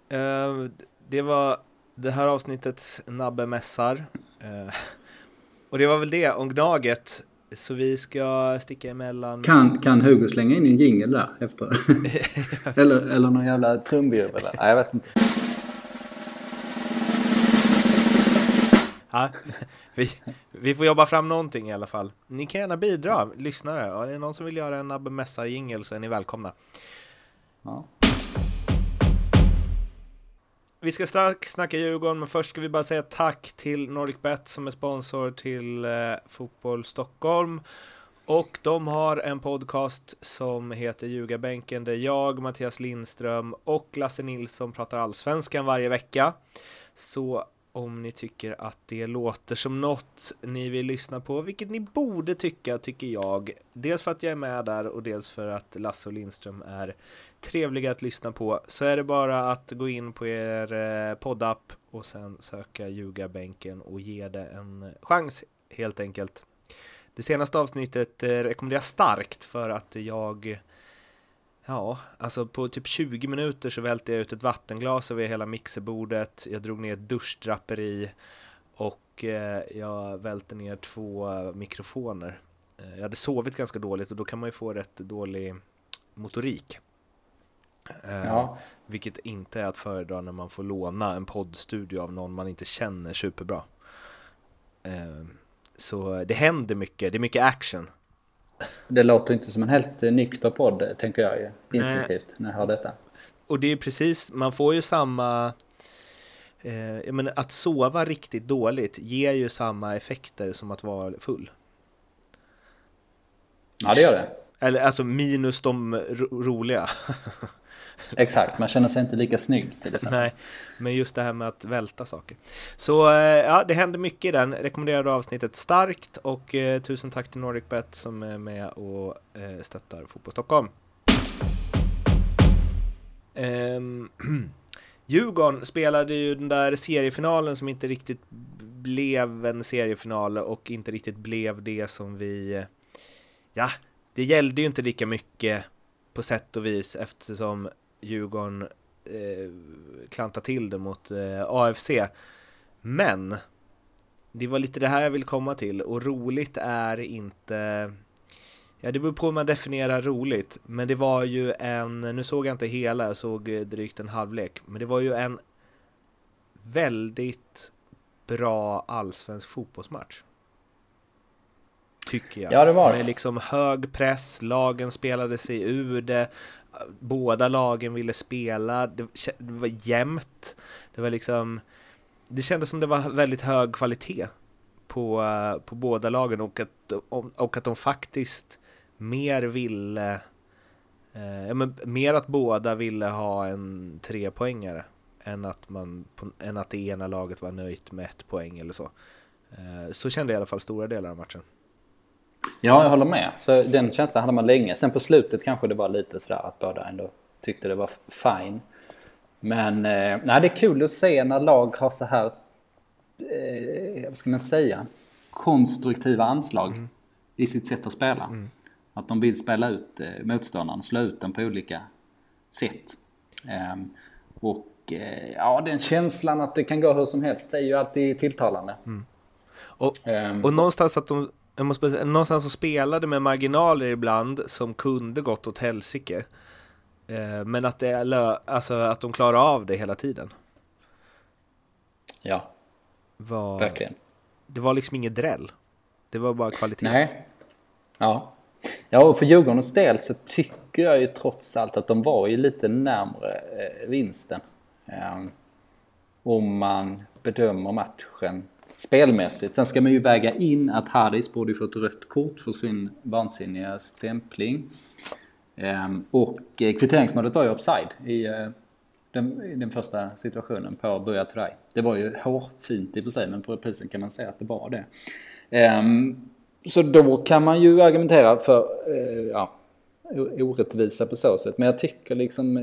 eh, det var det här avsnittets Nabbe mässar. Eh, och det var väl det om Gnaget. Så vi ska sticka emellan. Kan, kan Hugo slänga in en jingel där efter? eller, eller någon jävla trumvirvel? Nej, jag vet inte. Ja, vi, vi får jobba fram någonting i alla fall. Ni kan gärna bidra, lyssnare. Är det någon som vill göra en Nabbe mässar jingel så är ni välkomna. Ja. Vi ska strax snacka Djurgården, men först ska vi bara säga tack till NordicBet som är sponsor till eh, Fotboll Stockholm. Och de har en podcast som heter Ljugarbänken där jag, Mattias Lindström och Lasse Nilsson pratar allsvenskan varje vecka. Så om ni tycker att det låter som något ni vill lyssna på, vilket ni borde tycka, tycker jag. Dels för att jag är med där och dels för att Lasse och Lindström är trevliga att lyssna på, så är det bara att gå in på er eh, poddapp och sen söka Ljugarbänken och ge det en chans, helt enkelt. Det senaste avsnittet eh, rekommenderar jag starkt för att jag Ja, alltså på typ 20 minuter så välte jag ut ett vattenglas över hela mixerbordet. Jag drog ner ett duschdraperi och eh, jag välte ner två mikrofoner. Eh, jag hade sovit ganska dåligt och då kan man ju få rätt dålig motorik. Eh, Ja. Vilket inte är att föredra när man får låna en poddstudio av någon man inte känner superbra. Så det händer mycket, det är mycket action. Det låter inte som en helt eh, nykter podd, eh, tänker jag ju instinktivt när jag hör detta. Och det är precis, man får ju samma eh, menar, att sova riktigt dåligt ger ju samma effekter som att vara full. Ja, det gör det. Eller alltså minus de ro- roliga. Exakt, man känner sig inte lika snygg till exempel. Nej, men just det här med att välta saker. Så eh, ja, det händer mycket i den. Rekommenderade avsnittet starkt och eh, tusen tack till NordicBet som är med och eh, stöttar Fotboll Stockholm. Ehm, Djurgården spelade ju den där seriefinalen som inte riktigt blev en seriefinal och inte riktigt blev det som vi... Ja, det gällde ju inte lika mycket på sätt och vis eftersom Djurgården eh, klantade till det mot eh, AFC. Men det var lite det här jag vill komma till och roligt är inte Ja, det beror på hur man definierar roligt, men det var ju en, nu såg jag inte hela, jag såg eh, drygt en halvlek, men det var ju en väldigt bra allsvensk fotbollsmatch. Tycker jag. Ja, det var det. Med liksom hög press, lagen spelade sig ur det, båda lagen ville spela, det, det var jämnt, det var liksom, det kändes som det var väldigt hög kvalitet på, på båda lagen och att, och att de faktiskt mer ville, eh, men mer att båda ville ha en trepoängare än att, man, än att det ena laget var nöjt med ett poäng eller så. Eh, så kände jag i alla fall stora delar av matchen. Ja, jag håller med. Så den känslan hade man länge. Sen på slutet kanske det var lite sådär att båda ändå tyckte det var fine. Men eh, nej, det är kul att se när lag har så här, eh, vad ska man säga, konstruktiva anslag mm. i sitt sätt att spela. Mm. Att de vill spela ut eh, motståndaren, slå ut den på olika sätt. Eh, och ja, den känslan att det kan gå hur som helst är ju alltid tilltalande. Mm. Och, um, och någonstans att de jag måste säga, någonstans så spelade med marginaler ibland som kunde gått åt helsike. Eh, men att, det alltså, att de klarar av det hela tiden. Ja, var, verkligen. Det var liksom inget dräll. Det var bara kvalitet. Nej. Ja. Ja, och för Djurgårdens del så tycker jag ju trots allt att de var ju lite närmre eh, vinsten. Eh, om man bedömer matchen spelmässigt. Sen ska man ju väga in att Haris borde fått rött kort för sin vansinniga stämpling. Ehm, och eh, kvitteringsmålet var ju offside i eh, den, i den första situationen på Buya Turay. Det var ju hårfint i och för sig, men på reprisen kan man säga att det var det. Ehm, så då kan man ju argumentera för eh, ja, orättvisa på så sätt. Men jag tycker liksom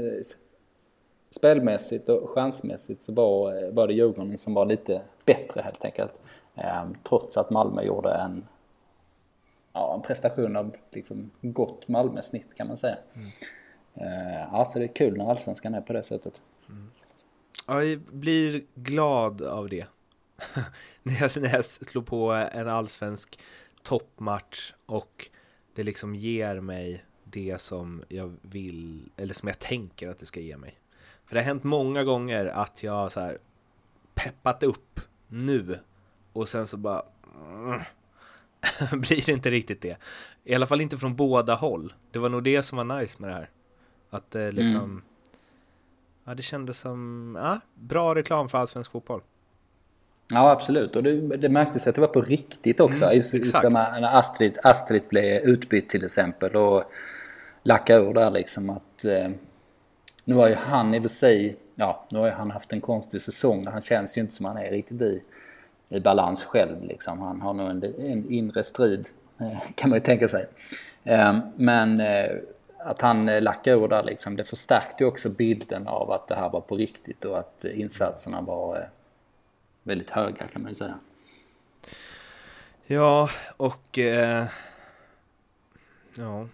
spelmässigt och chansmässigt så var, var det Djurgården som var lite bättre helt enkelt. Ehm, trots att Malmö gjorde en, ja, en prestation av liksom gott Malmö-snitt kan man säga. Mm. Ehm, ja, så det är kul när allsvenskan är på det sättet. Mm. Ja, jag blir glad av det. när, jag, när jag slår på en allsvensk toppmatch och det liksom ger mig det som jag vill, eller som jag tänker att det ska ge mig. För det har hänt många gånger att jag så här peppat upp nu och sen så bara mm, blir det inte riktigt det. I alla fall inte från båda håll. Det var nog det som var nice med det här. Att det liksom mm. Ja, det kändes som ja, bra reklam för allsvensk fotboll. Ja, absolut. Och det, det märktes att det var på riktigt också. Mm, just, just när Astrid, Astrid blev utbytt till exempel och lackade ur där liksom att eh, nu har ju han i och för sig, ja, nu har ju han haft en konstig säsong. Han känns ju inte som han är riktigt i, i balans själv liksom. Han har nog en, en inre strid, eh, kan man ju tänka sig. Ehm, men eh, att han eh, lackade ur där liksom, det förstärkte ju också bilden av att det här var på riktigt och att insatserna var väldigt höga kan man ju säga. Ja, och eh, ja,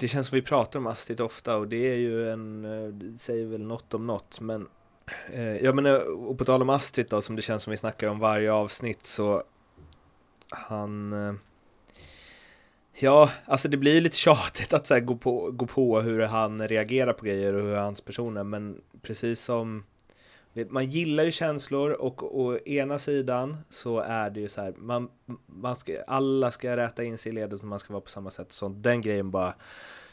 det känns som vi pratar om Astrid ofta och det är ju en, det säger väl något om något men eh, Ja men eh, och på tal om Astrid då som det känns som vi snackar om varje avsnitt så Han eh, Ja, alltså det blir lite tjatigt att så gå, på, gå på hur han reagerar på grejer och hur hans person är men precis som man gillar ju känslor och å ena sidan så är det ju så här, man, man ska, alla ska räta in sig i ledet och man ska vara på samma sätt. Så den grejen bara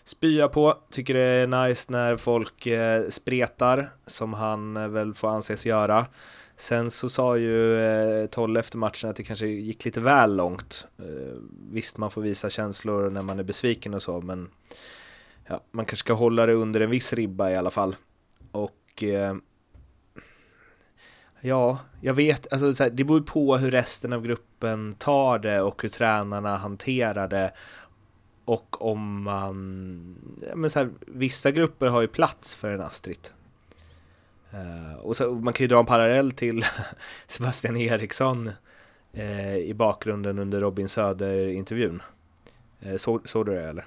spya på. Tycker det är nice när folk eh, spretar, som han eh, väl får anses göra. Sen så sa ju eh, Tolle efter matchen att det kanske gick lite väl långt. Eh, visst, man får visa känslor när man är besviken och så, men ja, man kanske ska hålla det under en viss ribba i alla fall. Och eh, Ja, jag vet, alltså så här, det beror på hur resten av gruppen tar det och hur tränarna hanterar det. Och om man, men så här, vissa grupper har ju plats för en Astrid. Uh, och så, man kan ju dra en parallell till Sebastian Eriksson uh, i bakgrunden under Robin Söder-intervjun. Uh, så, såg du det eller?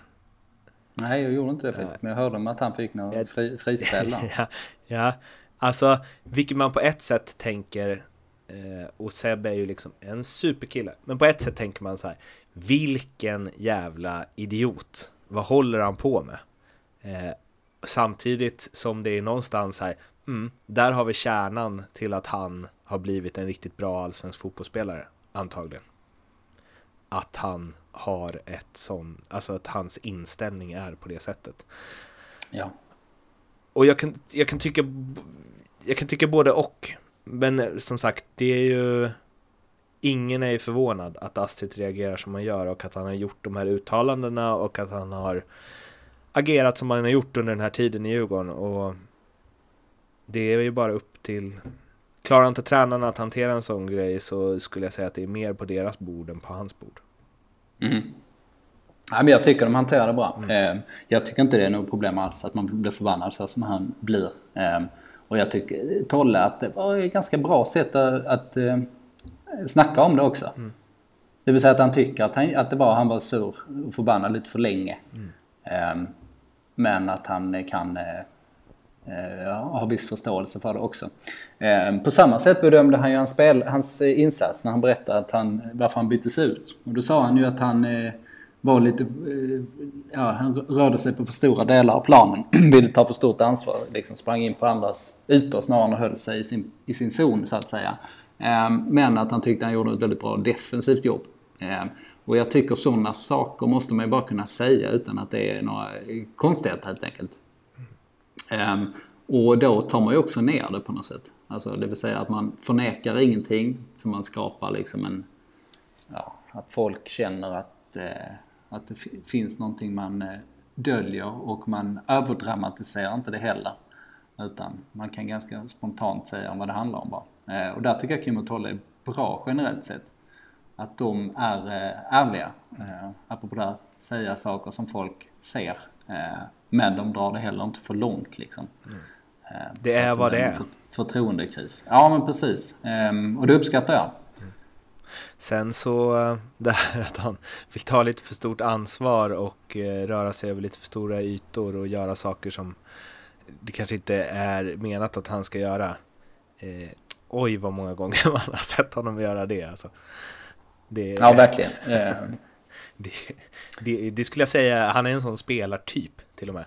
Nej, jag gjorde inte det faktiskt, men jag hörde om att han fick någon fri, frispel ja, ja, Alltså, vilket man på ett sätt tänker, eh, och Seb är ju liksom en superkille, men på ett sätt tänker man så här, vilken jävla idiot, vad håller han på med? Eh, samtidigt som det är någonstans här, mm, där har vi kärnan till att han har blivit en riktigt bra allsvensk fotbollsspelare, antagligen. Att han har ett sån, alltså att hans inställning är på det sättet. Ja. Och jag kan, jag kan tycka jag kan tycka både och. Men som sagt, det är ju Ingen är ju förvånad att Astrid reagerar som han gör och att han har gjort de här uttalandena och att han har agerat som han har gjort under den här tiden i Djurgården och det är ju bara upp till Klarar inte tränarna att hantera en sån grej så skulle jag säga att det är mer på deras bord än på hans bord. Mm. Ja, men jag tycker de hanterar det bra. Mm. Jag tycker inte det är något problem alls att man blir förbannad så som han blir. Ehm, och jag tycker Tolle att det var ett ganska bra sätt att, att eh, snacka om det också. Mm. Det vill säga att han tycker att, han, att det var, han var sur och förbannad lite för länge. Mm. Ehm, men att han kan eh, ha viss förståelse för det också. Ehm, på samma sätt bedömde han ju hans, spel, hans insats när han berättade att han, varför han byttes ut. Och då sa han ju att han eh, var lite, eh, ja, han rörde sig på för stora delar av planen. Ville ta för stort ansvar. Liksom sprang in på andras ytor snarare än höll sig i sin, i sin zon så att säga. Ehm, men att han tyckte han gjorde ett väldigt bra defensivt jobb. Ehm, och jag tycker sådana saker måste man ju bara kunna säga utan att det är några eh, konstigheter helt enkelt. Ehm, och då tar man ju också ner det på något sätt. Alltså det vill säga att man förnekar ingenting. Så man skapar liksom en... Ja, att folk känner att eh, att det finns någonting man eh, döljer och man överdramatiserar inte det heller. Utan man kan ganska spontant säga vad det handlar om bara. Eh, och där tycker jag Kim och Tolle är bra generellt sett. Att de är eh, ärliga. Apropå det säga saker som folk ser. Men de drar det heller inte för långt liksom. Mm. Det är vad det är. Förtroendekris. Ja men precis. Ehm, och det uppskattar jag. Sen så eh, det här att han fick ta lite för stort ansvar och eh, röra sig över lite för stora ytor och göra saker som det kanske inte är menat att han ska göra. Eh, oj vad många gånger man har sett honom göra det alltså. Det, ja verkligen. det, det, det, skulle jag säga, han är en sån spelartyp till och med.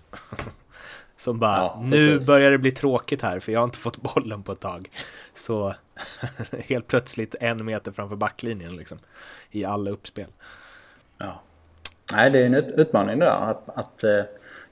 Som bara, ja, nu börjar det bli tråkigt här för jag har inte fått bollen på ett tag. Så helt plötsligt en meter framför backlinjen liksom. I alla uppspel. Ja. Nej, det är en utmaning det där. Att, att eh,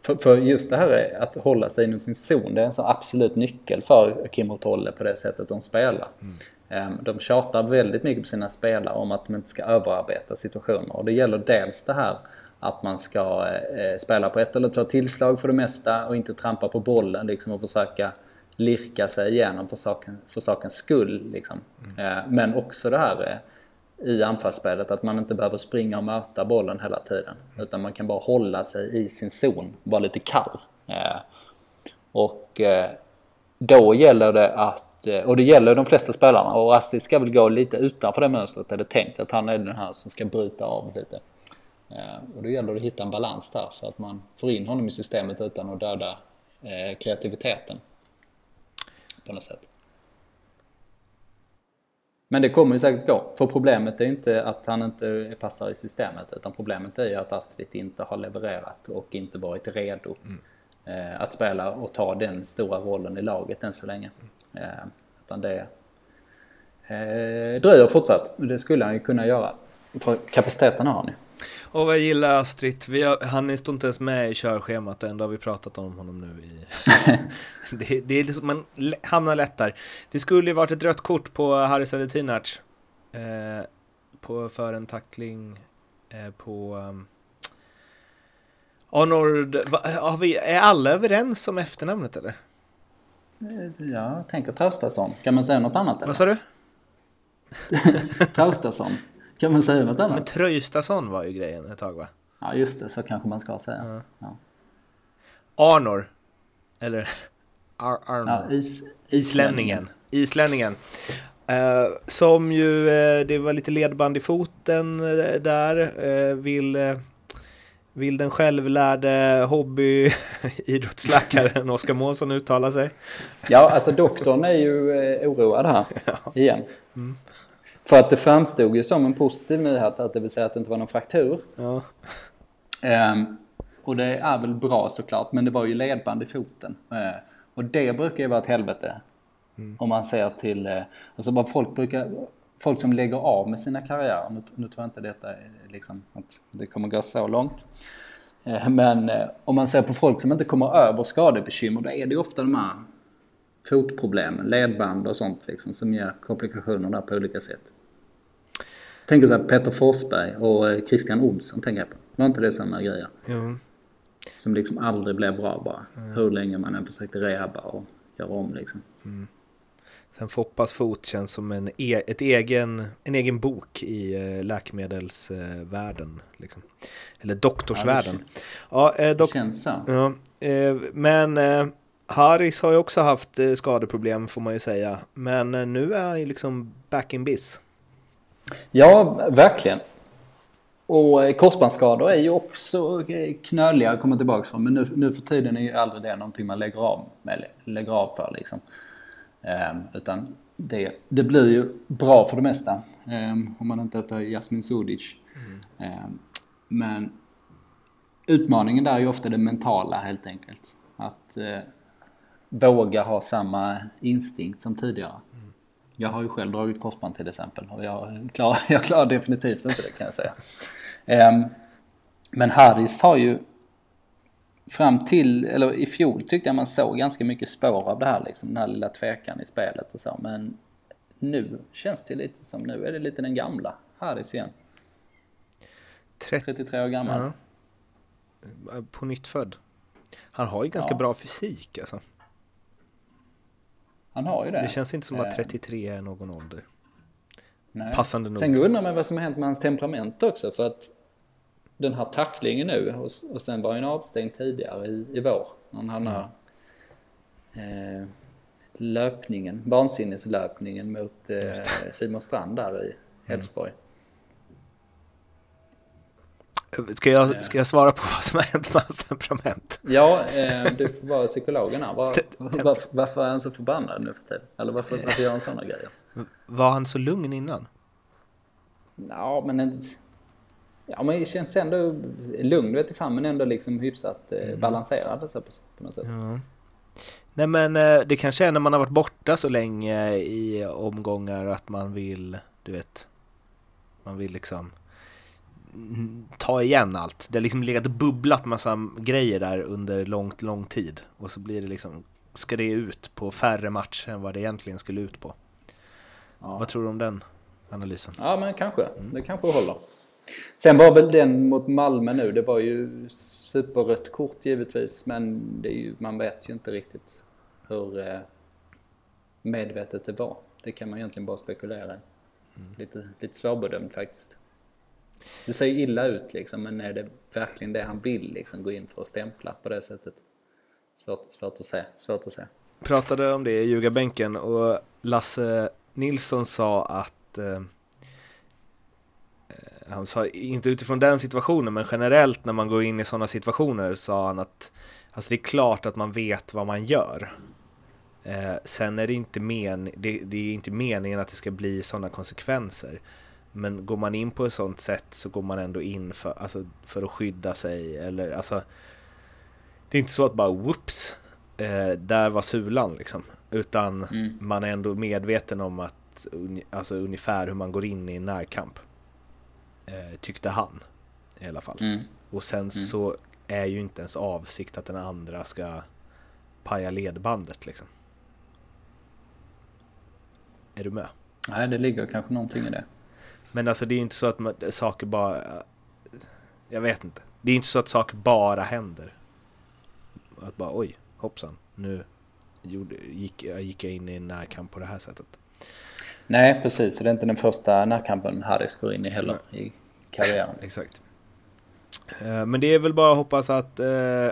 för, för, just det här att hålla sig inom sin zon, det är en så absolut nyckel för Kim och Tolle på det sättet de spelar. Mm. Ehm, de tjatar väldigt mycket på sina spelare om att de inte ska överarbeta situationer. Och det gäller dels det här att man ska eh, spela på ett eller två tillslag för det mesta och inte trampa på bollen liksom och försöka lirka sig igenom för, saken, för sakens skull. Liksom. Mm. Eh, men också det här eh, i anfallsspelet att man inte behöver springa och möta bollen hela tiden. Mm. Utan man kan bara hålla sig i sin zon, vara lite kall. Eh, och eh, då gäller det att, eh, och det gäller de flesta spelarna och Astrid ska väl gå lite utanför det mönstret är det tänkt att han är den här som ska bryta av lite. Eh, och då gäller det att hitta en balans där så att man får in honom i systemet utan att döda kreativiteten. På något sätt. Men det kommer ju säkert gå. För problemet är inte att han inte passar i systemet utan problemet är ju att Astrid inte har levererat och inte varit redo mm. Eh, att spela och ta den stora rollen i laget än så länge. Mm. utan det eh, dröjer fortsatt. Det skulle han ju kunna göra. För kapaciteten har han ju. Och vad gillar Astrid? Har, han står inte ens med i körschemat och ändå har vi pratat om honom nu. I, det, det är liksom, man hamnar lätt där. Det skulle ju varit ett rött kort på Haris Adetinac. Eh, på, för en tackling eh, på um, Arnold. Va, vi, är alla överens om efternamnet eller? Ja, jag tänker Traustason. Kan man säga något annat? Eller? Vad sa du? Traustason. Kan man säga något annat? Men Tröjstason var ju grejen ett tag va? Ja just det, så kanske man ska säga. Ja. Ja. Arnor. Eller Ar Arnor. Ja, is Islänningen. Islänningen. Uh, som ju, uh, det var lite ledband i foten uh, där. vill, vill den självlärde hobby-idrottsläkaren Oskar Månsson uttala sig? Ja, alltså doktorn är ju oroad här igen. Mm. För att det framstod ju som en positiv nyhet, att det vill säga att det inte var någon fraktur. Ja. Um, och det är väl bra såklart, men det var ju ledband i foten. Uh, och det brukar ju vara ett helvete. Mm. Om man ser till, uh, alltså vad folk brukar, folk som lägger av med sina karriärer, nu, nu tror jag inte detta är liksom att det kommer gå så långt. Uh, men om man ser på folk som inte kommer över skadebekymmer, då är det ju ofta de här fotproblemen, ledband och sånt liksom, som ger komplikationer där på olika sätt. Tänker så här Peter Forsberg och eh, Christian Olsson tänker jag på. Var inte det samma grejer? Jo. Som liksom aldrig blev bra bara. Mm. Hur länge man än försökte rehabba och göra om liksom. Mm. Sen Foppas fot känns som en, e ett egen, en egen bok i eh, läkemedelsvärlden. Liksom. Eller doktorsvärlden. Ja, det, ja, eh, dok känns så. Ja, eh, men eh, Harris har ju också haft eh, skadeproblem får man ju säga. Men eh, nu är han ju liksom back in biz. Ja, verkligen. Och eh, korsbandsskador är ju också knöliga att komma tillbaka från. Men nu, nu för tiden är ju aldrig det någonting man lägger av, med, lägger av för liksom. Um, utan det, det blir ju bra för det mesta. Um, om man inte heter Jasmin Sudic. Mm. Um, men utmaningen där är ju ofta det mentala helt enkelt. Att uh, våga ha samma instinkt som tidigare. Jag har ju själv dragit korsband till exempel och jag klarar, jag klarar definitivt inte det kan jag säga. Um, men Harris har ju fram till, eller i fjol tyckte jag man såg ganska mycket spår av det här liksom, den här lilla tvekan i spelet och så. Men nu känns det lite som, nu är det lite den gamla Harris igen. 33 år gammal. Ja. På nytt född. Han har ju ganska ja. bra fysik alltså. Han har ju det. Det känns inte som att 33 eh. är någon ålder. Nej. Passande nog. Sen undrar man vad som har hänt med hans temperament också. För att den här tacklingen nu och, och sen var han avstängd tidigare i, i vår. Han har eh, löpningen, vansinneslöpningen mot eh, Simon Strand där i Elfsborg. Mm. Ska jag, ska jag svara på vad som har hänt med hans temperament? Ja, eh, du får vara psykologen här. Var, varför, varför är han så förbannad nu för tiden? Eller varför, varför gör han sådana grejer? Var han så lugn innan? Ja, men Ja, men det känns ändå lugn vet fan, men ändå liksom hyfsat eh, mm. balanserad så på, på något sätt. Ja. Nej men eh, det kanske är när man har varit borta så länge i omgångar att man vill, du vet, man vill liksom ta igen allt. Det har liksom legat och bubblat massa grejer där under långt, lång tid och så blir det liksom, ska det ut på färre matcher än vad det egentligen skulle ut på. Ja. Vad tror du om den analysen? Ja men kanske, mm. det kanske håller. Sen var väl den mot Malmö nu, det var ju superrött kort givetvis, men det är ju, man vet ju inte riktigt hur eh, medvetet det var. Det kan man egentligen bara spekulera i. Mm. Lite, lite svårbedömt faktiskt. Det ser illa ut liksom, men är det verkligen det han vill liksom, gå in för att stämpla på det sättet? Svårt, svårt att se, svårt att se. Pratade om det i ljugarbänken och Lasse Nilsson sa att eh, eh, han sa inte utifrån den situationen men generellt när man går in i sådana situationer sa han att alltså det är klart att man vet vad man gör. Eh, sen är det inte, men, det, det, är inte meningen att det ska bli sådana konsekvenser. Men går man in på ett sådant sätt så går man ändå in för, alltså, för att skydda sig eller alltså Det är inte så att bara whoops, eh, där var sulan liksom. Utan mm. man är ändå medveten om att alltså ungefär hur man går in i en närkamp eh, tyckte han i alla fall. Mm. Och sen mm. så är ju inte ens avsikt att den andra ska paja ledbandet liksom. Är du med? Nej, det ligger kanske någonting i det. Men alltså det är inte så att man, saker bara... Jag vet inte. Det är inte så att saker bara händer. Att bara oj, hoppsan, nu gjorde, gick, gick jag in i en närkamp på det här sättet. Nej, precis. Det är inte den första närkampen Harris går in i heller Nej. i karriären. Exakt. Eh, men det är väl bara att hoppas att eh,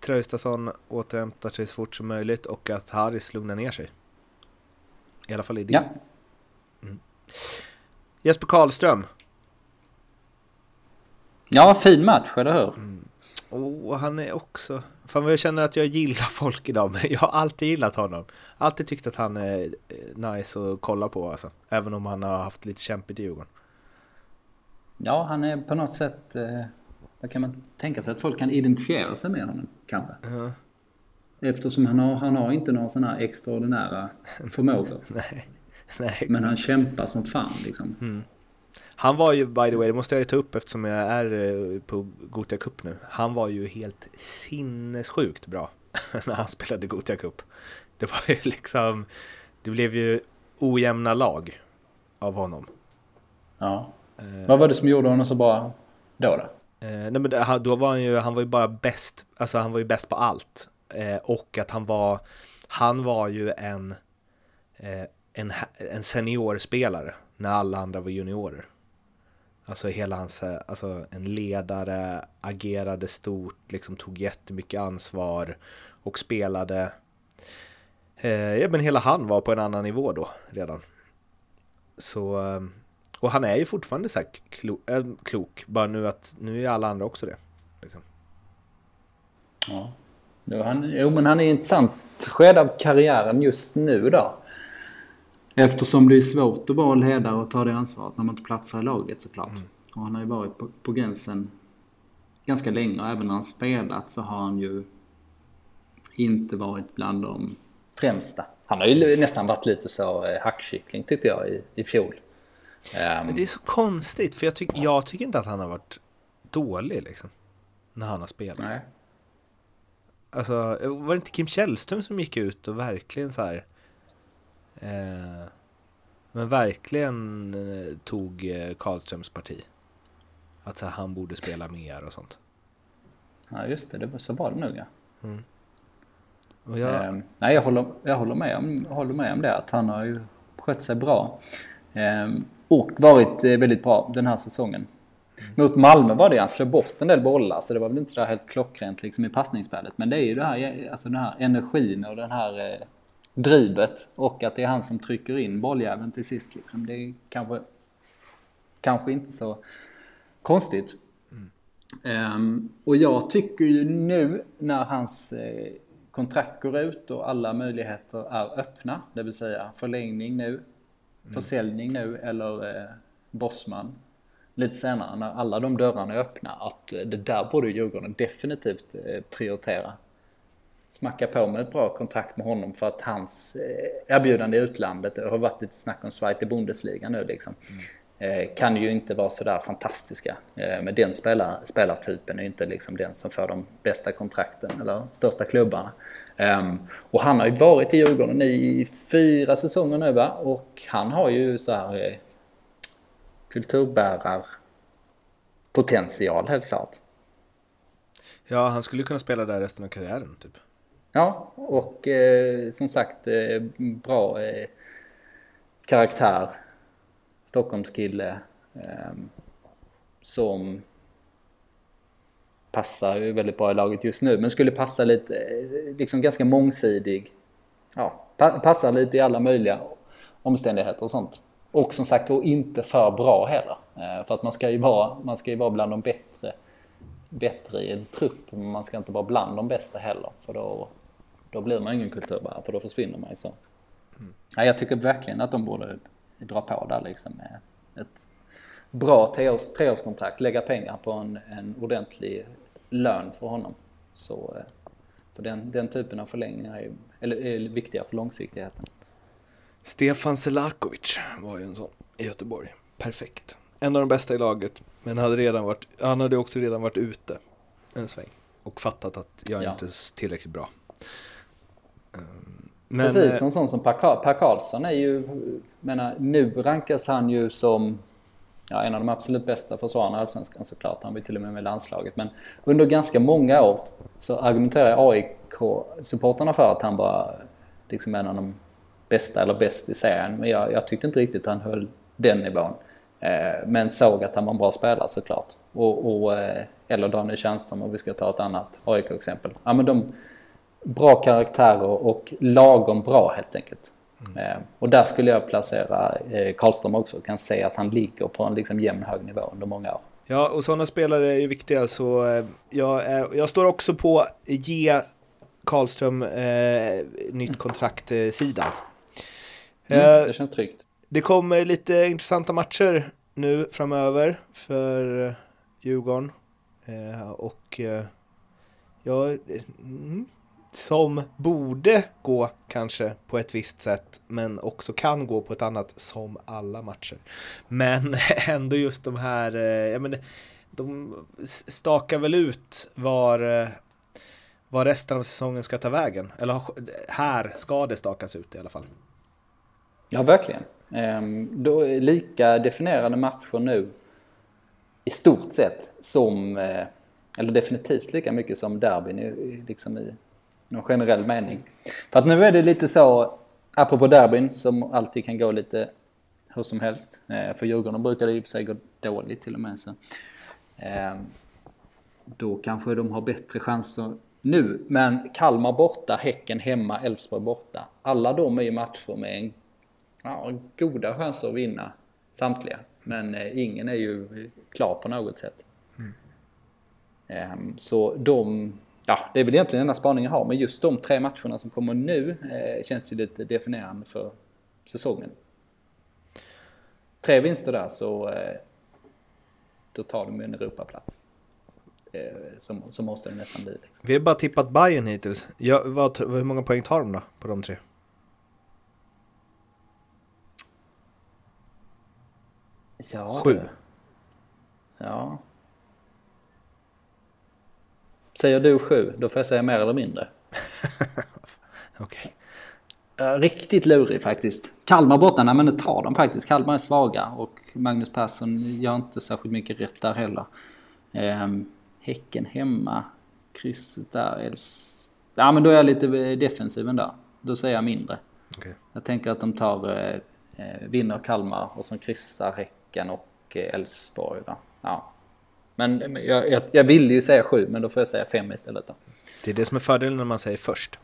Traustason återhämtar sig så fort som möjligt och att Harris lugnar ner sig. I alla fall i det. Ja. Mm. Jesper Karlström. Ja, fin match, eller hur? Mm. Och han är också... Fan jag känner att jag gillar folk idag, men jag har alltid gillat honom. Alltid tyckt att han är eh, nice att kolla på alltså. Även om han har haft lite kämpigt i Djurgården. Ja, han är på något sätt... Eh, vad kan man tänka sig? Att folk kan identifiera sig med honom, kanske. Uh. Eftersom han har, han har inte några sådana här extraordinära förmågor. Nej. Nej. Men han kämpar som fan liksom. Mm. Han var ju, by the way, det måste jag ju ta upp eftersom jag är eh, på Gotia Cup nu. Han var ju helt sinnessjukt bra när han spelade Gotia Cup. Det var ju liksom, det blev ju ojämna lag av honom. Ja. Eh, Vad var det som gjorde honom så bra då? då? Eh, nej men då var han ju, han var ju bara bäst, alltså han var ju bäst på allt. Eh, och att han var, han var ju en, eh, en, en seniorspelare när alla andra var juniorer. Alltså hela hans, alltså en ledare, agerade stort, liksom tog jättemycket ansvar och spelade. Eh, ja men hela han var på en annan nivå då redan. Så, eh, och han är ju fortfarande så här klo, äh, klok, bara nu att nu är alla andra också det. Liksom. Ja. Jo, han, jo, men han är i ett intressant skede av karriären just nu då. Eftersom det är svårt att vara ledare och ta det ansvaret när man inte platsar i laget såklart. Mm. Och han har ju varit på, på gränsen ganska länge och även när han spelat så har han ju inte varit bland de främsta. Han har ju nästan varit lite så eh, hackkyckling tyckte jag i, i fjol. Men det är så konstigt för jag, tyck, jag tycker inte att han har varit dålig liksom. När han har spelat. Nej. Alltså, var det inte Kim Källström som gick ut och verkligen så här Men verkligen eh, tog eh, Karlströms parti? Att här, han borde spela mer och sånt. Ja just det, det var så var det nog ja. Mm. Jag... Eh, nej jag håller, jag håller, med om, håller med om det att han har ju skött sig bra. Eh, och varit eh, väldigt bra den här säsongen. Mot Malmö var det han slog bort en del bollar så det var väl inte så helt klockrent liksom i passningsspelet. Men det är ju det här, alltså den här energin och den här eh, drivet och att det är han som trycker in bolljäveln till sist liksom. Det är kanske, kanske inte så konstigt. Mm. Um, och jag tycker ju nu när hans eh, kontrakt går ut och alla möjligheter är öppna, det vill säga förlängning nu, mm. försäljning nu eller eh, Bosman lite senare när alla de dörrarna är öppna att det där borde Djurgården definitivt eh, prioritera. Smacka på med ett bra kontrakt med honom för att hans eh, erbjudande i utlandet, det har varit lite snack om Zweite Bundesliga nu liksom. Mm. Kan ju inte vara sådär fantastiska. Men den spelar, spelartypen är ju inte liksom den som får de bästa kontrakten eller största klubbarna. Ehm, och han har ju varit i Djurgården i fyra säsonger nu va? Och han har ju så här kulturbärarpotential helt klart. Ja, han skulle kunna spela där resten av karriären typ. Ja, och eh, som sagt eh, bra eh, karaktär. Stockholmskille. Eh, som passar ju väldigt bra i laget just nu. Men skulle passa lite, eh, liksom ganska mångsidig. Ja, pa passar lite i alla möjliga omständigheter och sånt. Och som sagt, och inte för bra heller. Eh, för att man ska ju vara, man ska ju vara bland de bättre, bättre i en trupp. Men man ska inte vara bland de bästa heller. För då, då blir man ingen kulturbärare, för då försvinner man ju så. Mm. Ja, jag tycker verkligen att de borde dra på där liksom med ett bra treårs, treårskontrakt. Lägga pengar på en, en ordentlig lön för honom. Så, eh, för den, den typen av förlängningar är, eller, är viktiga för långsiktigheten. Stefan Selakovic var ju en sån i Göteborg. Perfekt. En av de bästa i laget, men hade redan varit, han hade också redan varit ute en sväng och fattat att jag ja. inte är tillräckligt bra. Ehm, men, Precis, eh, en sån som Per, Karlsson är ju, menar, nu rankas han ju som ja, en av de absolut bästa försvararna i Allsvenskan såklart. Han var till och med med landslaget. Men under ganska många år så argumenterar AIK-supporterna för att han var liksom en av de bästa eller bäst i serien. Men jag, jag tyckte inte riktigt han höll den nivån. Eh, men såg att han var en bra spelare såklart. Och, och, eh, eller Daniel Tjärnström om vi ska ta ett annat AIK-exempel. Ja, men de, bra karaktärer och lagom bra helt enkelt. Mm. Eh, och där skulle jag placera eh, Karlström också. Kan se att han ligger på en liksom jämn hög nivå under många år. Ja, och sådana spelare är viktiga så eh, jag, jag står också på ge Karlström eh, nytt kontrakt-sidan. Mm, det känns tryggt. Det kommer lite intressanta matcher nu framöver för Djurgården. Eh, och eh, ja, mm, som borde gå kanske på ett visst sätt men också kan gå på ett annat som alla matcher. Men ändå just de här, eh, ja men de stakar väl ut var, eh, var resten av säsongen ska ta vägen. Eller här ska det stakas ut i alla fall. Ja, verkligen. Ehm, då är lika definierade matcher nu i stort sett som, eh, eller definitivt lika mycket som derbyn liksom i, någon generell mening. För att nu är det lite så, apropå derbyn som alltid kan gå lite hur som helst. Eh, för Djurgården brukar det i och för sig gå dåligt till och med. Så. Eh, då kanske de har bättre chanser nu. Men Kalmar borta, Häcken hemma, Elfsborg borta. Alla de är ju matcher med en, ja, goda chanser att vinna samtliga. Men eh, ingen är ju klar på något sätt. Mm. Eh, så de, ja det är väl egentligen den enda spaningen jag har. Men just de tre matcherna som kommer nu eh, känns ju lite definierande för säsongen. Tre vinster där så eh, då tar de en Europaplats. Eh, som, som måste det nästan bli. Liksom. Vi har bara tippat Bayern hittills. Ja, vad, hur många poäng tar de då på de tre? Ja, Sju. Ja. Säger du sju, då får jag säga mer eller mindre. Okej. Okay. Riktigt lurig faktiskt. Kalmar borta, nej men det tar de faktiskt. Kalmar är svaga och Magnus Persson gör inte särskilt mycket rätt där heller. Um, Häcken hemma, krysset där, Elfs... Ja men då är jag lite defensiv där. Då säger jag mindre. Okay. Jag tänker att de tar, eh, eh vinner Kalmar och så kryssar Häcken och eh, Elfsborg. Ja. Men jag, jag, jag vill ju säga sju, men då får jag säga fem istället då. Det är det som är fördelen när man säger först.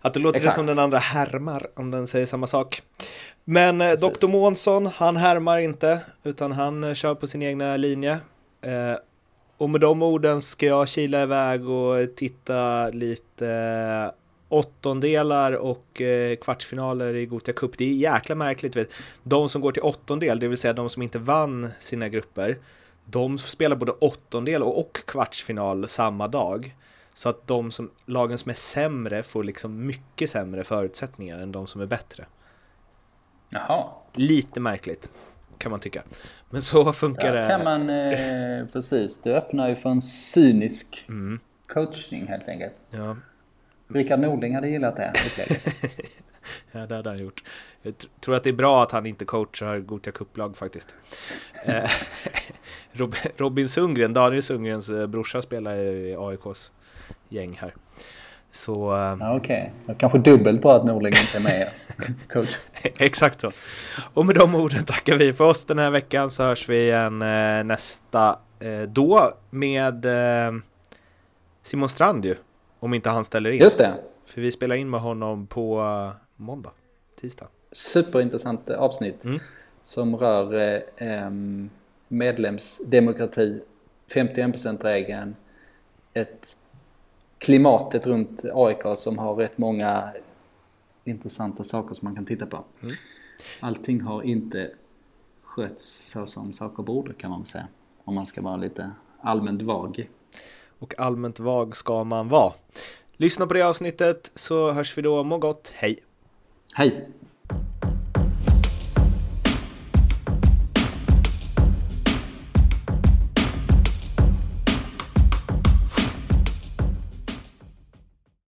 Att det låter Exakt. som den andra härmar om den säger samma sak. Men eh, Dr. Månsson, han härmar inte, utan han eh, kör på sin egna linje. Eh, och med de orden ska jag kila iväg och titta lite åttondelar och eh, kvartsfinaler i Gothia Cup. Det är jäkla märkligt. Vet. De som går till åttondel, det vill säga de som inte vann sina grupper, de spelar både åttondel och kvartsfinal samma dag. Så att de som, lagen som är sämre får liksom mycket sämre förutsättningar än de som är bättre. Jaha. Lite märkligt kan man tycka. Men så funkar det. kan man, eh, precis. Det öppnar ju för en cynisk mm. coachning helt enkelt. Ja. Rickard Nordling hade gillat det upplägget. ja, det hade han gjort. Jag tror att det är bra att han inte coachar Gothia Cup-lag faktiskt. Eh, Robin Sundgren, Daniel Sundgrens eh, brorsa, spelar i AIKs gäng här. Så... Ja, Okej, okay. kanske dubbelt på att Norling inte är med coach. Exakt så. Och med de orden tackar vi för oss den här veckan så hörs vi igen eh, nästa eh, då med eh, Simon Strand ju. Om inte han ställer in. Just det. För vi spelar in med honom på måndag, tisdag. Superintressant avsnitt mm. som rör eh, medlemsdemokrati, 51%-regeln, ett klimatet runt AIK som har rätt många intressanta saker som man kan titta på. Mm. Allting har inte skötts så som saker borde kan man säga. Om man ska vara lite allmänt vag. Och allmänt vag ska man vara. Lyssna på det avsnittet så hörs vi då. Må gott. Hej! Hej!